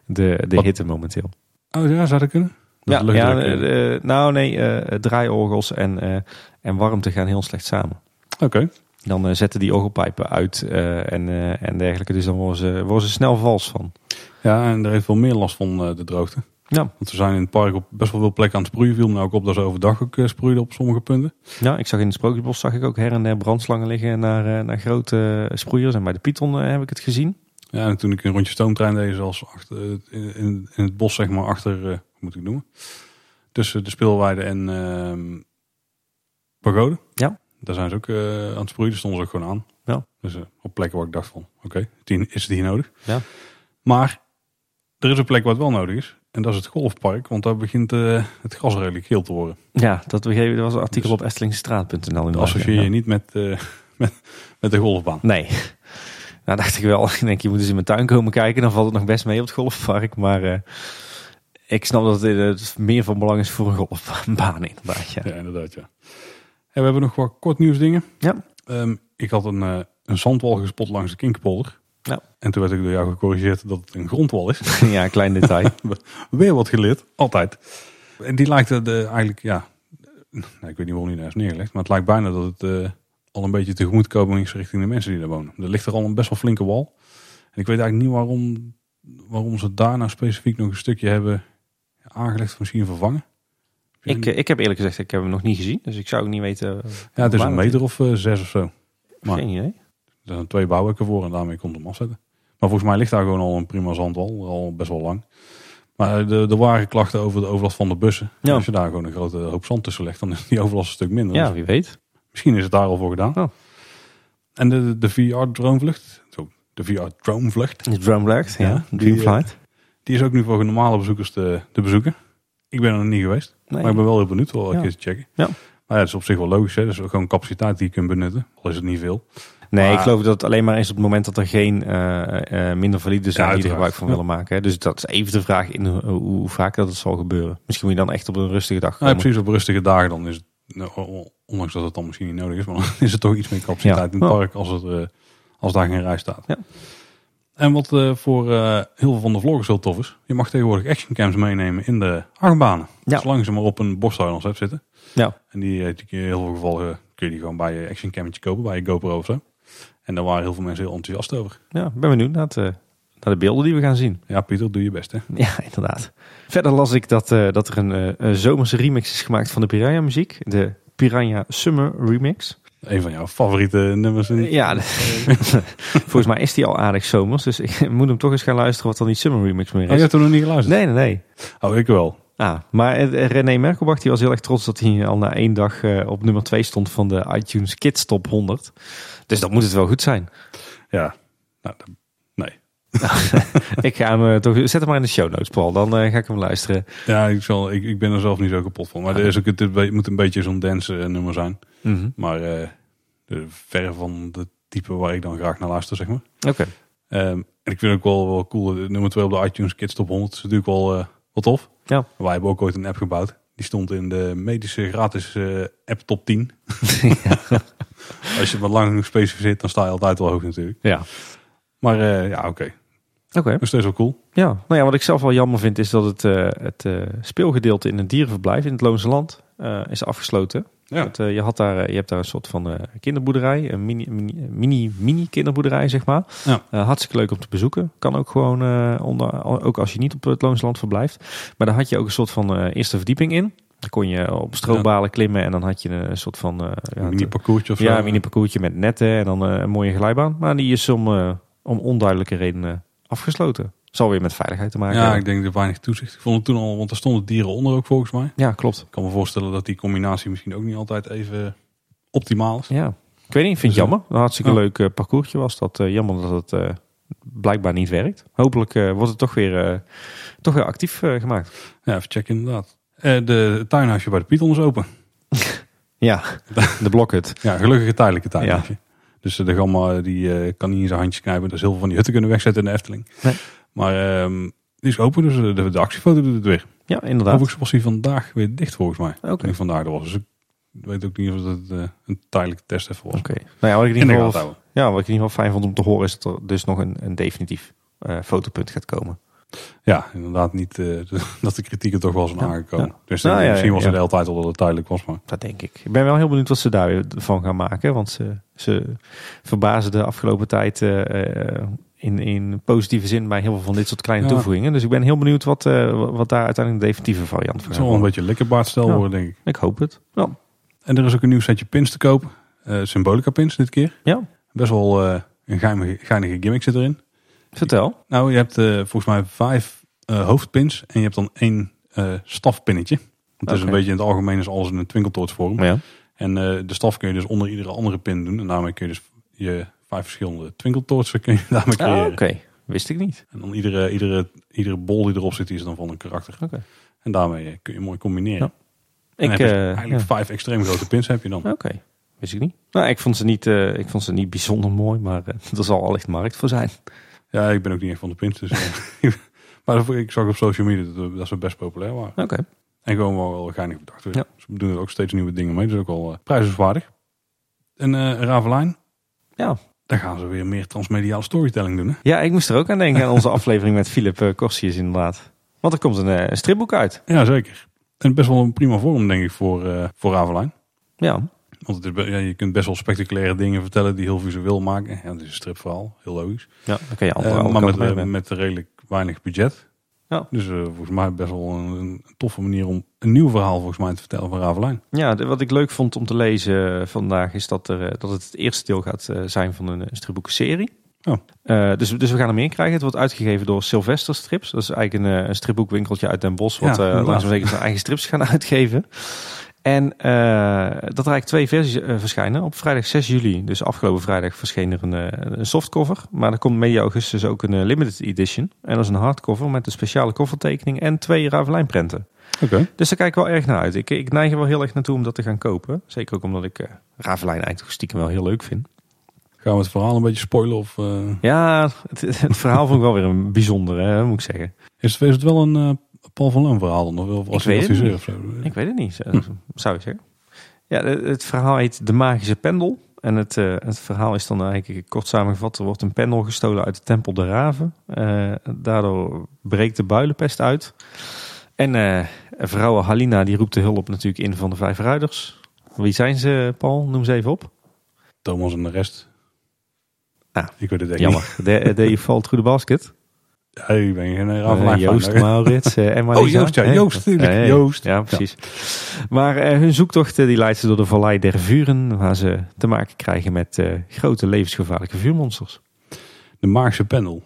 de, de Wat? hitte momenteel. Oh ja, zou dat kunnen? Dat Ja, ja eh. eh, nou nee, eh, draaiorgels en, eh, en warmte gaan heel slecht samen. Oké. Dan eh, zetten die orgelpijpen uit eh, en, eh, en dergelijke. Dus dan worden ze, worden ze snel vals van. Ja, en daar heeft wel meer last van eh, de droogte. Ja. Want we zijn in het park op best wel veel plekken aan het sproeien. Viel me nou ook op dat ze overdag ook sproeiden op sommige punten. ja, ik zag in het Sprookjesbos zag ik ook her en der brandslangen liggen naar, eh, naar grote sproeiers. En bij de Python heb ik het gezien. Ja, en toen ik een rondje stoomtrein deed, zoals achter, eh, in, in, het bos, zeg maar, achter, eh, hoe moet ik het noemen? Tussen de speelweide en ehm Pagode. Ja. Daar zijn ze ook eh, aan het sproeien, daar stonden ze ook gewoon aan. Ja. Dus op plekken waar ik dacht van, oké, die is het hier nodig? Ja. Maar er is een plek waar het wel nodig is. En dat is het golfpark, want daar begint het gras redelijk geel te worden. Ja, dat, begreep, dat was een artikel Dus- op estelingstraat.nl. Dat associeer Ja. je niet met, met, met de golfbaan. Nee. Nou, dacht ik wel. Ik denk, je moet eens in mijn tuin komen kijken. Dan valt het nog best mee op het golfpark. Maar eh, ik snap dat eh, meer van belang is voor een golfbaan inderdaad. Ja. Ja, inderdaad, ja. En we hebben nog wat kort nieuwsdingen. Ja. Ehm, ik had een, eh, een zandwal gespot langs de Kinkerpolder. Ja. En toen werd ik door jou gecorrigeerd dat het een grondwal is. ja, klein detail. Weer wat geleerd, altijd. En die lijkt er de, eigenlijk, ja... Nou, ik weet niet waarom die daar is neergelegd. Maar het lijkt bijna dat het eh, al een beetje tegemoetkoming richting de mensen die daar wonen. Er ligt er al een best wel flinke wal. En ik weet eigenlijk niet waarom, waarom ze daar nou specifiek nog een stukje hebben aangelegd. Of misschien vervangen. ik, eh, ik heb eerlijk gezegd, ik heb hem nog niet gezien. Dus ik zou ook niet weten. eh, ja, het is een meter of eh, zes of zo. maar- Geen idee. Er zijn twee bouwwerken voor en daarmee komt hem afzetten. Maar volgens mij ligt daar gewoon al een prima zandwal, al best wel lang. Maar de, er waren klachten over de overlast van de bussen. Ja. Als je daar gewoon een grote hoop zand tussen legt, dan is die overlast een stuk minder. Ja, Dus wie weet. Misschien is het daar al voor gedaan. Oh. En de, de VR-dronevlucht, zo, de VR-dronevlucht, De Drumlight, ja. Ja, die, Dreamflight. die is ook nu voor normale bezoekers te, te bezoeken. Ik ben er nog niet geweest, Nee. maar ik ben wel heel benieuwd wel Ja. te checken. Ja. Maar ja, dat is op zich wel logisch. Hè? Dat is ook gewoon capaciteit die je kunt benutten, al is het niet veel. Nee, ik geloof dat het alleen maar is op het moment dat er geen eh, eh, minder valide zijn Ja, die er gebruik van willen maken. hè. Dus dat is even de vraag in hoe, hoe vaak dat het zal gebeuren. Misschien moet je dan echt op een rustige dag Ja, komen. precies op rustige dagen dan is het, nou, ondanks dat het dan misschien niet nodig is, maar dan is het toch iets meer capaciteit Ja. in het park als, het, eh, als daar geen rij staat. Ja. En wat eh, voor eh, heel veel van de vloggers heel tof is. Je mag tegenwoordig actioncams meenemen in de achtbanen. Ja. Zolang ze maar op een borsthouders hebt zitten. Ja. En die, in heel veel gevallen kun je die gewoon bij je actioncammetje kopen. Bij je GoPro of zo. En daar waren heel veel mensen heel enthousiast over. Ja, ben benieuwd naar, het, eh, naar de beelden die we gaan zien. Ja, Pieter, doe je best hè. Ja, inderdaad. Verder las ik dat, eh, dat er een, een zomerse remix is gemaakt van de Piranha muziek. De Piranha Summer Remix. Een van jouw favoriete nummers. In... Ja, volgens mij is die al aardig zomers. Dus ik moet hem toch eens gaan luisteren wat dan die Summer Remix meer Oh, je is. hebt toen nog niet geluisterd? Nee, nee, nee. Oh, ik wel. Ah, maar eh, René Merkelbach die was heel erg trots dat hij al na één dag op nummer 2 stond van de iTunes Kids Top 100. Dus dan moet het wel goed zijn. Ja. Nou, dat-. ik ga hem eh, toch... Zet hem maar in de show notes, Paul. Dan eh, ga ik hem luisteren. Ja, ik, zal, ik, ik ben er zelf niet zo kapot van. Maar Ah. er is ook, het, het moet een beetje zo'n dance eh, nummer zijn. Mhm. Maar de, ver van de type waar ik dan graag naar luister, zeg maar. Oké. Ehm, en ik vind het ook wel, wel cool. Nummer 2 op de iTunes Kids Top 100 is natuurlijk wel, eh wel tof. Ja. Wij hebben ook ooit een app gebouwd. Die stond in de medische gratis app top 10. Als je wat lang genoeg specificeert, dan sta je altijd wel hoog natuurlijk. Ja. Maar eh, ja, oké. Oké. Dat is wel cool. Ja, nou ja, wat ik zelf wel jammer vind is dat het, eh, het eh, speelgedeelte in het dierenverblijf in het Loonse Land is afgesloten. Ja. Eh, je, had daar, je hebt daar een soort van kinderboerderij, een mini, mini, mini, mini kinderboerderij zeg maar. Ja. Hartstikke leuk om te bezoeken. Kan ook gewoon, onder, ook als je niet op het Loonse Land verblijft. Maar daar had je ook een soort van eerste verdieping in. Dan kon je op strobalen klimmen en dan had je een soort van... eh, ja, een mini parcoursje of zo. ja, een mini parcoursje met netten en dan een mooie glijbaan. Maar die is om, om onduidelijke redenen afgesloten. Zal weer met veiligheid te maken Ja, hebben. ik denk dat weinig toezicht. Ik vond het toen al, want er stonden dieren onder ook volgens mij. Ja, klopt. Ik kan me voorstellen dat die combinatie misschien ook niet altijd even optimaal is. Ja. Ik weet niet, ik vind het Dus, jammer. Een hartstikke ja. leuk eh, parcoursje was dat. eh, jammer dat het eh, blijkbaar niet werkt. Hopelijk wordt het toch weer, toch weer actief gemaakt. Ja, even checken inderdaad. De tuinhuisje bij de Python is open. Ja, de blokhut. Ja, gelukkig een tijdelijke tuinhuisje. Dus eh, de gamma die eh, kan niet in zijn handjes knijpen. Dus heel veel van die hutten kunnen wegzetten in de Efteling. Nee. Maar ehm, die is open, dus eh, de, de actiefoto doet het weer. Ja, inderdaad. Overigens was hij vandaag weer dicht volgens mij. Oké. Vandaag er was. Dus ik weet ook niet of het eh, een tijdelijke test even was. Oké. Nou ja, wat ik in In de ieder geval, ja, wat ik in ieder geval fijn vond om te horen is dat er dus nog een, een definitief fotopunt gaat komen. Ja, inderdaad niet eh, dat de kritiek er toch wel is van Ja, aangekomen. ja. Dus Nou, ja, misschien was het de hele tijd al dat het tijdelijk was. Maar Dat denk ik. Ik ben wel heel benieuwd wat ze daar van gaan maken. Want ze, ze verbazen de afgelopen tijd eh, eh, in, in positieve zin bij heel veel van dit soort kleine toevoegingen. Dus ik ben heel benieuwd wat, eh, wat daar uiteindelijk de definitieve variant van het gaat zal wel een beetje likkerbaardstel worden, denk ik. Ik hoop het. Ja. En er is ook een nieuw setje pins te koop. Eh, Symbolica pins dit keer. ja, Best wel eh, een geinige, geinige gimmick zit erin. Vertel. Nou, je hebt eh, volgens mij vijf eh, hoofdpins en je hebt dan één eh, stafpinnetje. Het is een beetje in het algemeen is alles in een twinkeltoortsvorm. Ja. En de staf kun je dus onder iedere andere pin doen. En daarmee kun je dus je vijf verschillende twinkeltoortsen kun je daarmee creëren. Ah, Oké, wist ik niet. En dan iedere, iedere, iedere bol die erop zit, die is dan van een karakter. Oké. En daarmee kun je mooi combineren. Ja. En Ik, eigenlijk ja. vijf extreem grote pins heb je dan. Oké, wist ik niet. Nou, ik vond ze niet, ik vond ze niet bijzonder mooi, maar er zal allicht markt voor zijn. Ja, ik ben ook niet echt van de pins. Dus, eh, maar ik zag op social media dat, dat ze best populair waren. Oké. En gewoon wel, geinig bedacht. Dus Ja. Ze doen er ook steeds nieuwe dingen mee. Dus ook wel eh, prijzenswaardig. En eh Ravelijn, Ja. daar gaan ze weer meer transmediale storytelling doen. Hè? Ja, ik moest er ook aan denken aan onze aflevering met Philip uh, Corsius inderdaad. Want er komt een, eh, stripboek uit. Ja, zeker. En best wel een prima vorm, denk ik, voor, eh voor Ravelijn. Ja, Want het is, be- ja, je kunt best wel spectaculaire dingen vertellen die heel visueel maken. Ja, het is een stripverhaal, heel logisch. ja dan kan je andere, Eh, maar met, met redelijk weinig budget. Ja. Dus eh, volgens mij best wel een, een toffe manier om een nieuw verhaal volgens mij te vertellen van Ravelijn. Ja, de- wat ik leuk vond om te lezen eh, vandaag is dat, er, dat het het eerste deel gaat zijn van een, eh, stripboekenserie. Oh. Dus, dus we gaan er meer krijgen. Het wordt uitgegeven door Sylvester Strips. Dat is eigenlijk een, een stripboekwinkeltje uit Den Bosch. Wat Ja, inderdaad. langzaam zeker zijn eigen strips gaan uitgeven. En eh, dat er eigenlijk twee versies eh, verschijnen. Op vrijdag 6 juli, dus afgelopen vrijdag, verscheen er een, eh, een softcover. Maar er komt medio augustus ook een limited edition. En dat is een hardcover met een speciale koffertekening en twee Ravelijn-prenten. Oké. Dus daar kijk ik wel erg naar uit. Ik, ik neig er wel heel erg naartoe om dat te gaan kopen. Zeker ook omdat ik eh Ravelijn eigenlijk stiekem wel heel leuk vind. Gaan we het verhaal een beetje spoilen? Of, Ja, het, het verhaal vond ik wel weer een bijzondere, hè, moet ik zeggen. is, het, is het wel een Paul van Loon verhaal dan? Of wel- als Ik adviseur of zo? Ik weet het niet, zou, zou je zeggen. Ja, het, verhaal heet De Magische Pendel. En het, eh, het verhaal is dan eigenlijk kort samengevat. Er wordt een pendel gestolen uit de tempel de Raven. Eh, daardoor breekt de builenpest uit. En eh vrouw Halina die roept de hulp natuurlijk in van de vijf ruiders. Wie zijn ze, Paul? Noem ze even op. Thomas en de rest. Ah, ik weet het Jammer. De, de valt through the basket. Ja, ik ben geen Eh, Ravelijn Joost. Maurits eh, en Oh. Joost, ja. Joost, natuurlijk. Hey, Joost. Ja, precies. Maar eh, hun zoektocht eh, die leidt ze door de Vallei der Vuren, waar ze te maken krijgen met eh, grote levensgevaarlijke vuurmonsters. De Maagse Pendel.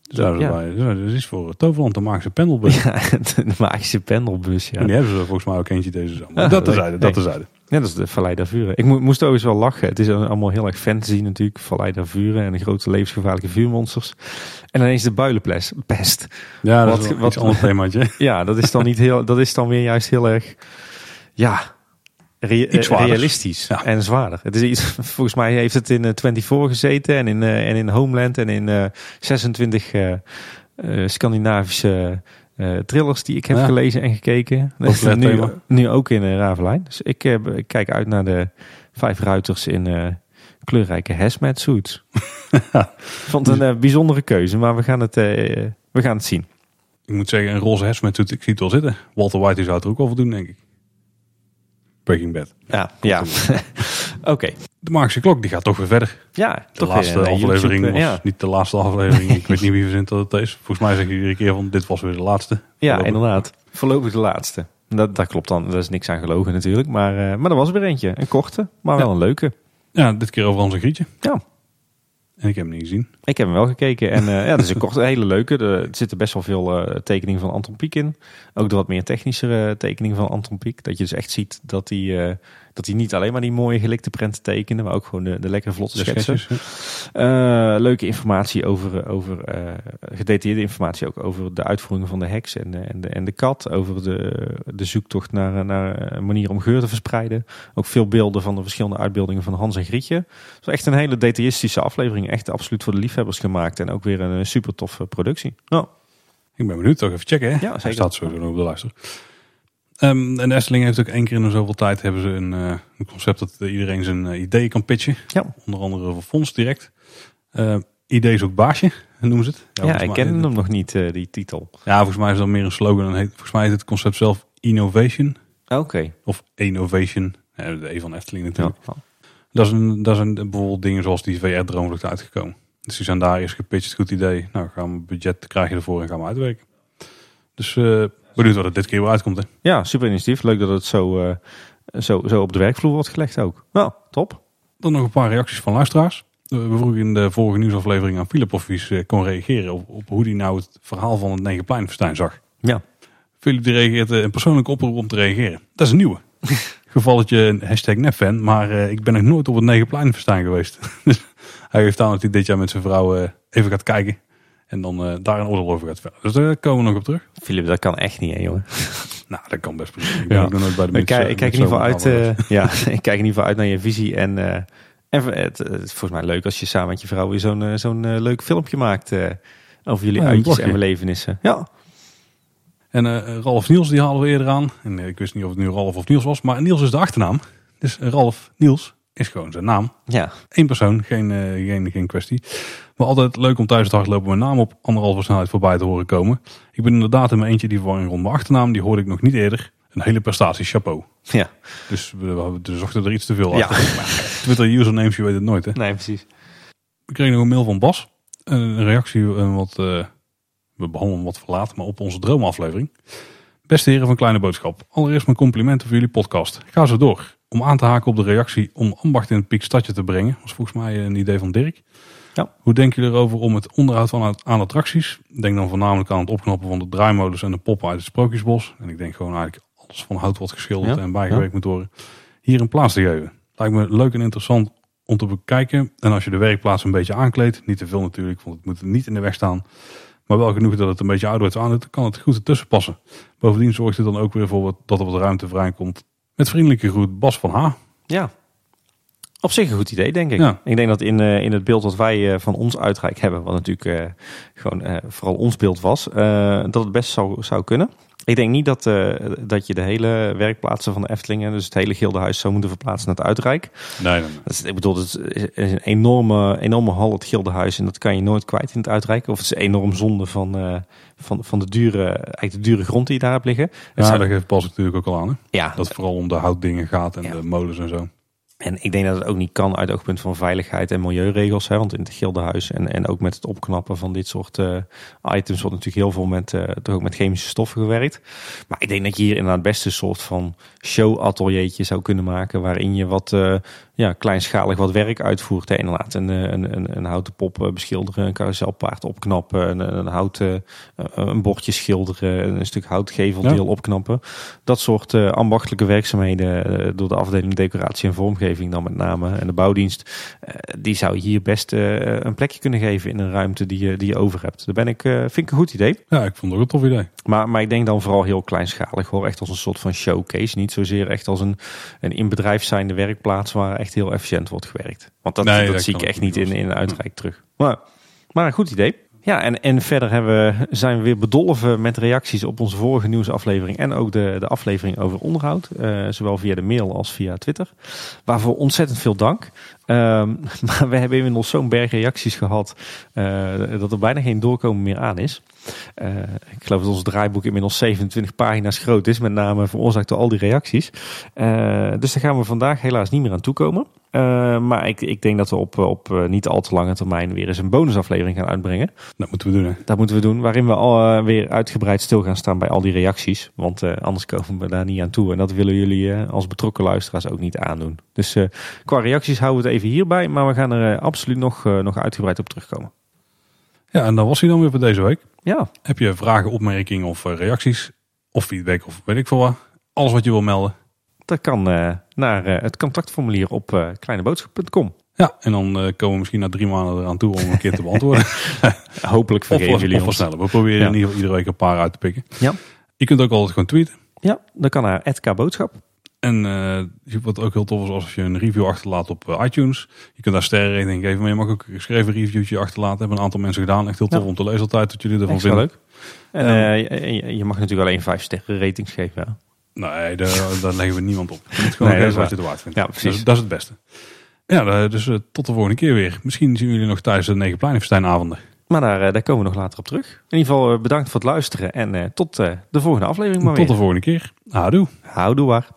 Ja. dat is voor Toverland, de Maagse Pendelbus. Ja, de magische pendelbus. Ja. En die hebben ze volgens mij ook eentje deze zomer. Ah, dat tezijde, dat tezijde. Ja, dat is de Vallei der Vuren. Ik mo- moest overigens wel lachen. Het is allemaal heel erg fantasy natuurlijk. Vallei der Vuren en de grote levensgevaarlijke vuurmonsters. En ineens de builenpest. Ja, dat Wat- is wat- iets ander themaatje. Ja, dat is dan niet heel. Dat is dan weer juist heel erg. Ja. zwaarders. realistisch Ja. en zwaarder. Het is iets, volgens mij heeft het in eh, 24 gezeten en in, eh, en in Homeland en in eh, 26 eh, eh, Scandinavische eh, thrillers die ik heb Ja. gelezen en gekeken. Dat is Populair nu, nu ook in uh, Ravelijn. Dus ik, eh, ik kijk uit naar de vijf ruiters in eh, kleurrijke hazmat suits. Vond een eh, bijzondere keuze, maar we gaan het, eh, we gaan het zien. Ik moet zeggen, een roze hesmet, ik zie het wel zitten. Walter White zou het er ook wel voor doen, denk ik. Breaking Bad. Ja, ja. Oké. De Magische Klok, die gaat toch weer verder. Ja, De toch laatste weer aflevering YouTube, was ja. niet de laatste aflevering. ik weet niet wie verzint dat het is. Volgens mij zeg je iedere keer van, dit was weer de laatste. ja, Voorlopig. inderdaad. Voorlopig de laatste. Dat, dat klopt dan. Er is niks aan gelogen natuurlijk. Maar, eh, maar er was er weer eentje. Een korte, maar wel een leuke. Ja, dit keer over onze Grietje. Ja. En ik heb hem niet gezien. Ik heb hem wel gekeken. En eh, ja, het is een korte, hele leuke. Er, zitten best wel veel eh, tekeningen van Anton Pieck in. Ook de wat meer technischere tekeningen van Anton Pieck. Dat je dus echt ziet dat hij, eh, dat hij niet alleen maar die mooie gelikte prenten tekende. Maar ook gewoon de, de lekkere vlotte De schetsen. Eh, leuke informatie over, over eh, gedetailleerde informatie ook over de uitvoeringen van de heks en de, en de, en de kat. Over de, de zoektocht naar, naar een manier om geur te verspreiden. Ook veel beelden van de verschillende uitbeeldingen van Hans en Grietje. Was echt een hele detailistische aflevering. Echt absoluut voor de liefhebbers gemaakt. En ook weer een super toffe productie. Ja, Ik ben benieuwd, toch even checken. Hè? Ja, Hij zeker. staat sowieso nog op de luister. Ehm, en Efteling heeft ook één keer in de zoveel tijd hebben ze een, eh, een concept dat iedereen zijn eh, ideeën kan pitchen. ja. Onder andere voor Fonds direct. Eh idee zoekt baasje, noemen ze het. ja, ik ken hem nog niet, die titel. Ja, volgens mij is dat meer een slogan. En heet, volgens mij is het concept zelf Innovation. Oké. Of Innovation. Ja, de E van Efteling Ja. natuurlijk. Dat, is een, dat zijn bijvoorbeeld dingen zoals die VR-droomvlucht uitgekomen. Dus die zijn daar eerst gepitcht. Goed idee. Nou, gaan we budget krijg je ervoor en gaan we uitwerken. Dus benieuwd wat het dit keer weer uitkomt. Hè. ja, super initiatief. Leuk dat het zo, eh, zo, zo op de werkvloer wordt gelegd ook. Nou, top. Dan nog een paar reacties van luisteraars. We vroegen in de vorige nieuwsaflevering aan Philip of hij kon reageren op, op hoe hij nou het verhaal van het Negenpleinfestijn zag. Ja. Philip die reageert eh, een persoonlijke oproep om te reageren. Dat is een nieuwe. Gevalletje een hashtag nepfan, maar eh, ik ben nog nooit op het Negenpleinfestijn geweest. dus hij heeft aan dat hij dit jaar met zijn vrouw even gaat kijken. En dan eh, daar een oordeel over gaat verder. Dus daar komen we nog op terug. Philip, dat kan echt niet, hè, jongen. Nou, dat kan best prima. Ik ben Ja. ook nog nooit bij de Ik kijk, ik kijk in ieder geval uit, eh, ja, ik kijk in ieder geval uit naar je visie. En, eh, en het, het is volgens mij leuk als je samen met je vrouw weer zo'n zo'n leuk filmpje maakt over jullie Ja, uitjes en belevenissen. Ja, En Ralf Niels die haalden we eerder aan. En ik wist niet of het nu Ralf of Niels was. Maar Niels is de achternaam. Dus Ralf Niels is gewoon zijn naam. ja, Eén persoon, geen, eh, geen, geen kwestie. Maar altijd leuk om tijdens het hardlopen mijn naam op anderhalve snelheid voorbij te horen komen. Ik ben inderdaad in mijn eentje die verwarring rond mijn achternaam. Die hoorde ik nog niet eerder. Een hele prestatie, chapeau. ja. Dus we, we, zochten er iets te veel Ja. achter. Maar Twitter usernames, je weet het nooit hè. Nee, precies. We kregen nog een mail van Bas. Een reactie, eh, wat, eh, we behandelen wat verlaat, maar op onze droomaflevering. Beste heren van Kleine Boodschap. Allereerst mijn complimenten voor jullie podcast. Ga zo door. Om aan te haken op de reactie om ambacht in het piekstadje te brengen. was volgens mij een idee van Dirk. Ja. Hoe denken jullie erover om het onderhoud van aan attracties? Denk dan voornamelijk aan het opknappen van de draaimodus en de poppen uit het Sprookjesbos. En ik denk gewoon eigenlijk alles van hout wat geschilderd Ja. en bijgewerkt moet worden. Hier een plaats te geven. Lijkt me leuk en interessant om te bekijken. En als je de werkplaats een beetje aankleedt, niet te veel natuurlijk, want het moet niet in de weg staan. Maar wel genoeg dat het een beetje ouderwets aan doet, kan het goed ertussen passen. Bovendien zorgt het dan ook weer voor wat, dat er wat ruimte vrijkomt. Met vriendelijke groet Bas van H. Ja. Op zich een goed idee, denk ik. Ja. Ik denk dat in, eh, in het beeld wat wij eh, van ons uitreik hebben, wat natuurlijk eh, gewoon vooral ons beeld was, dat het best zou, zou kunnen. Ik denk niet dat, uh, dat je de hele werkplaatsen van de Eftelingen, dus het hele Gildenhuis, zou moeten verplaatsen naar het Uitrijk. Nee, nee, nee. Dat is, ik bedoel, het is een enorme, enorme hal, het Gildenhuis, en dat kan je nooit kwijt in het Uitrijk. Of het is enorm zonde van, uh, van, van de, dure, eigenlijk de dure grond die je daar hebt liggen. Ja, zou... daar geeft pas natuurlijk ook al aan. Hè? Ja. Dat het vooral om de houtdingen gaat en ja. de molens en zo. En ik denk dat het ook niet kan uit oogpunt van veiligheid en milieuregels. Hè, want in het gildenhuis en, en ook met het opknappen van dit soort uh, items wordt natuurlijk heel veel met, uh, toch ook met chemische stoffen gewerkt. Maar ik denk dat je hier inderdaad best een soort van show-ateliertje zou kunnen maken. Waarin je wat uh, ja, kleinschalig wat werk uitvoert. Hè. Inderdaad, een, een, een, een houten pop beschilderen, een carouselpaard opknappen, een, een houten een bordje schilderen, een stuk houtgeveldeel ja. opknappen. Dat soort ambachtelijke werkzaamheden door de afdeling decoratie en vormgeving dan met name en de bouwdienst, die zou hier best een plekje kunnen geven in een ruimte die je, die je over hebt. Daar ben ik, vind ik een goed idee. Ja, ik vond het ook een tof idee. Maar, maar ik denk dan vooral heel kleinschalig hoor, echt als een soort van showcase. Niet zozeer echt als een, een in bedrijf zijnde werkplaats waar echt heel efficiënt wordt gewerkt. Want dat, nee, dat, dat zie ik echt niet in, in Uitrijk terug. Maar, maar een goed idee. Ja, en, en verder hebben zijn we weer bedolven met reacties op onze vorige nieuwsaflevering en ook de, de aflevering over onderhoud. Uh, zowel via de mail als via Twitter. Waarvoor ontzettend veel dank. Um, maar we hebben inmiddels zo'n berg reacties gehad uh, dat er bijna geen doorkomen meer aan is. Uh, ik geloof dat ons draaiboek inmiddels 27 pagina's groot is, met name veroorzaakt door al die reacties. Dus daar gaan we vandaag helaas niet meer aan toekomen. Uh, maar ik, ik denk dat we op, op uh, niet al te lange termijn weer eens een bonusaflevering gaan uitbrengen. Dat moeten we doen. Hè? Dat moeten we doen, waarin we al uh, weer uitgebreid stil gaan staan bij al die reacties. Want anders komen we daar niet aan toe. En dat willen jullie als betrokken luisteraars ook niet aandoen. Dus qua reacties houden we het even hierbij. Maar we gaan er absoluut nog, nog uitgebreid op terugkomen. Ja, en dan was hij dan weer voor deze week. Ja. Heb je vragen, opmerkingen of reacties? Of feedback of weet ik veel wat. Alles wat je wil melden. Dat kan uh, naar uh, het contactformulier op uh, kleineboodschap.com. Ja, en dan komen we misschien na drie maanden eraan toe om een keer te beantwoorden. Hopelijk vergeven jullie ons. sneller. We proberen ja. in ieder geval iedere week een paar uit te pikken. Ja. Je kunt ook altijd gewoon tweeten. Ja, dat kan naar @kboodschap. En uh, wat ook heel tof is als je een review achterlaat op iTunes. Je kunt daar sterrenrating geven, maar je mag ook een geschreven reviewtje achterlaten. Hebben een aantal mensen gedaan. Echt heel tof ja. om te lezen altijd wat jullie ervan vinden. leuk. En uh, je, je, mag natuurlijk alleen vijf sterren ratings geven. Ja. Nee, daar, daar leggen we niemand op. Je moet gewoon nee, wat je het waard vindt. Ja, precies. Dus, dat is het beste. Ja, dus tot de volgende keer weer. Misschien zien jullie nog tijdens de Negenpleinenfestijnavonden. Maar daar, daar komen we nog later op terug. In ieder geval bedankt voor het luisteren en tot de volgende aflevering maar Tot weer. de volgende keer. Houdoe. Houdoe waar.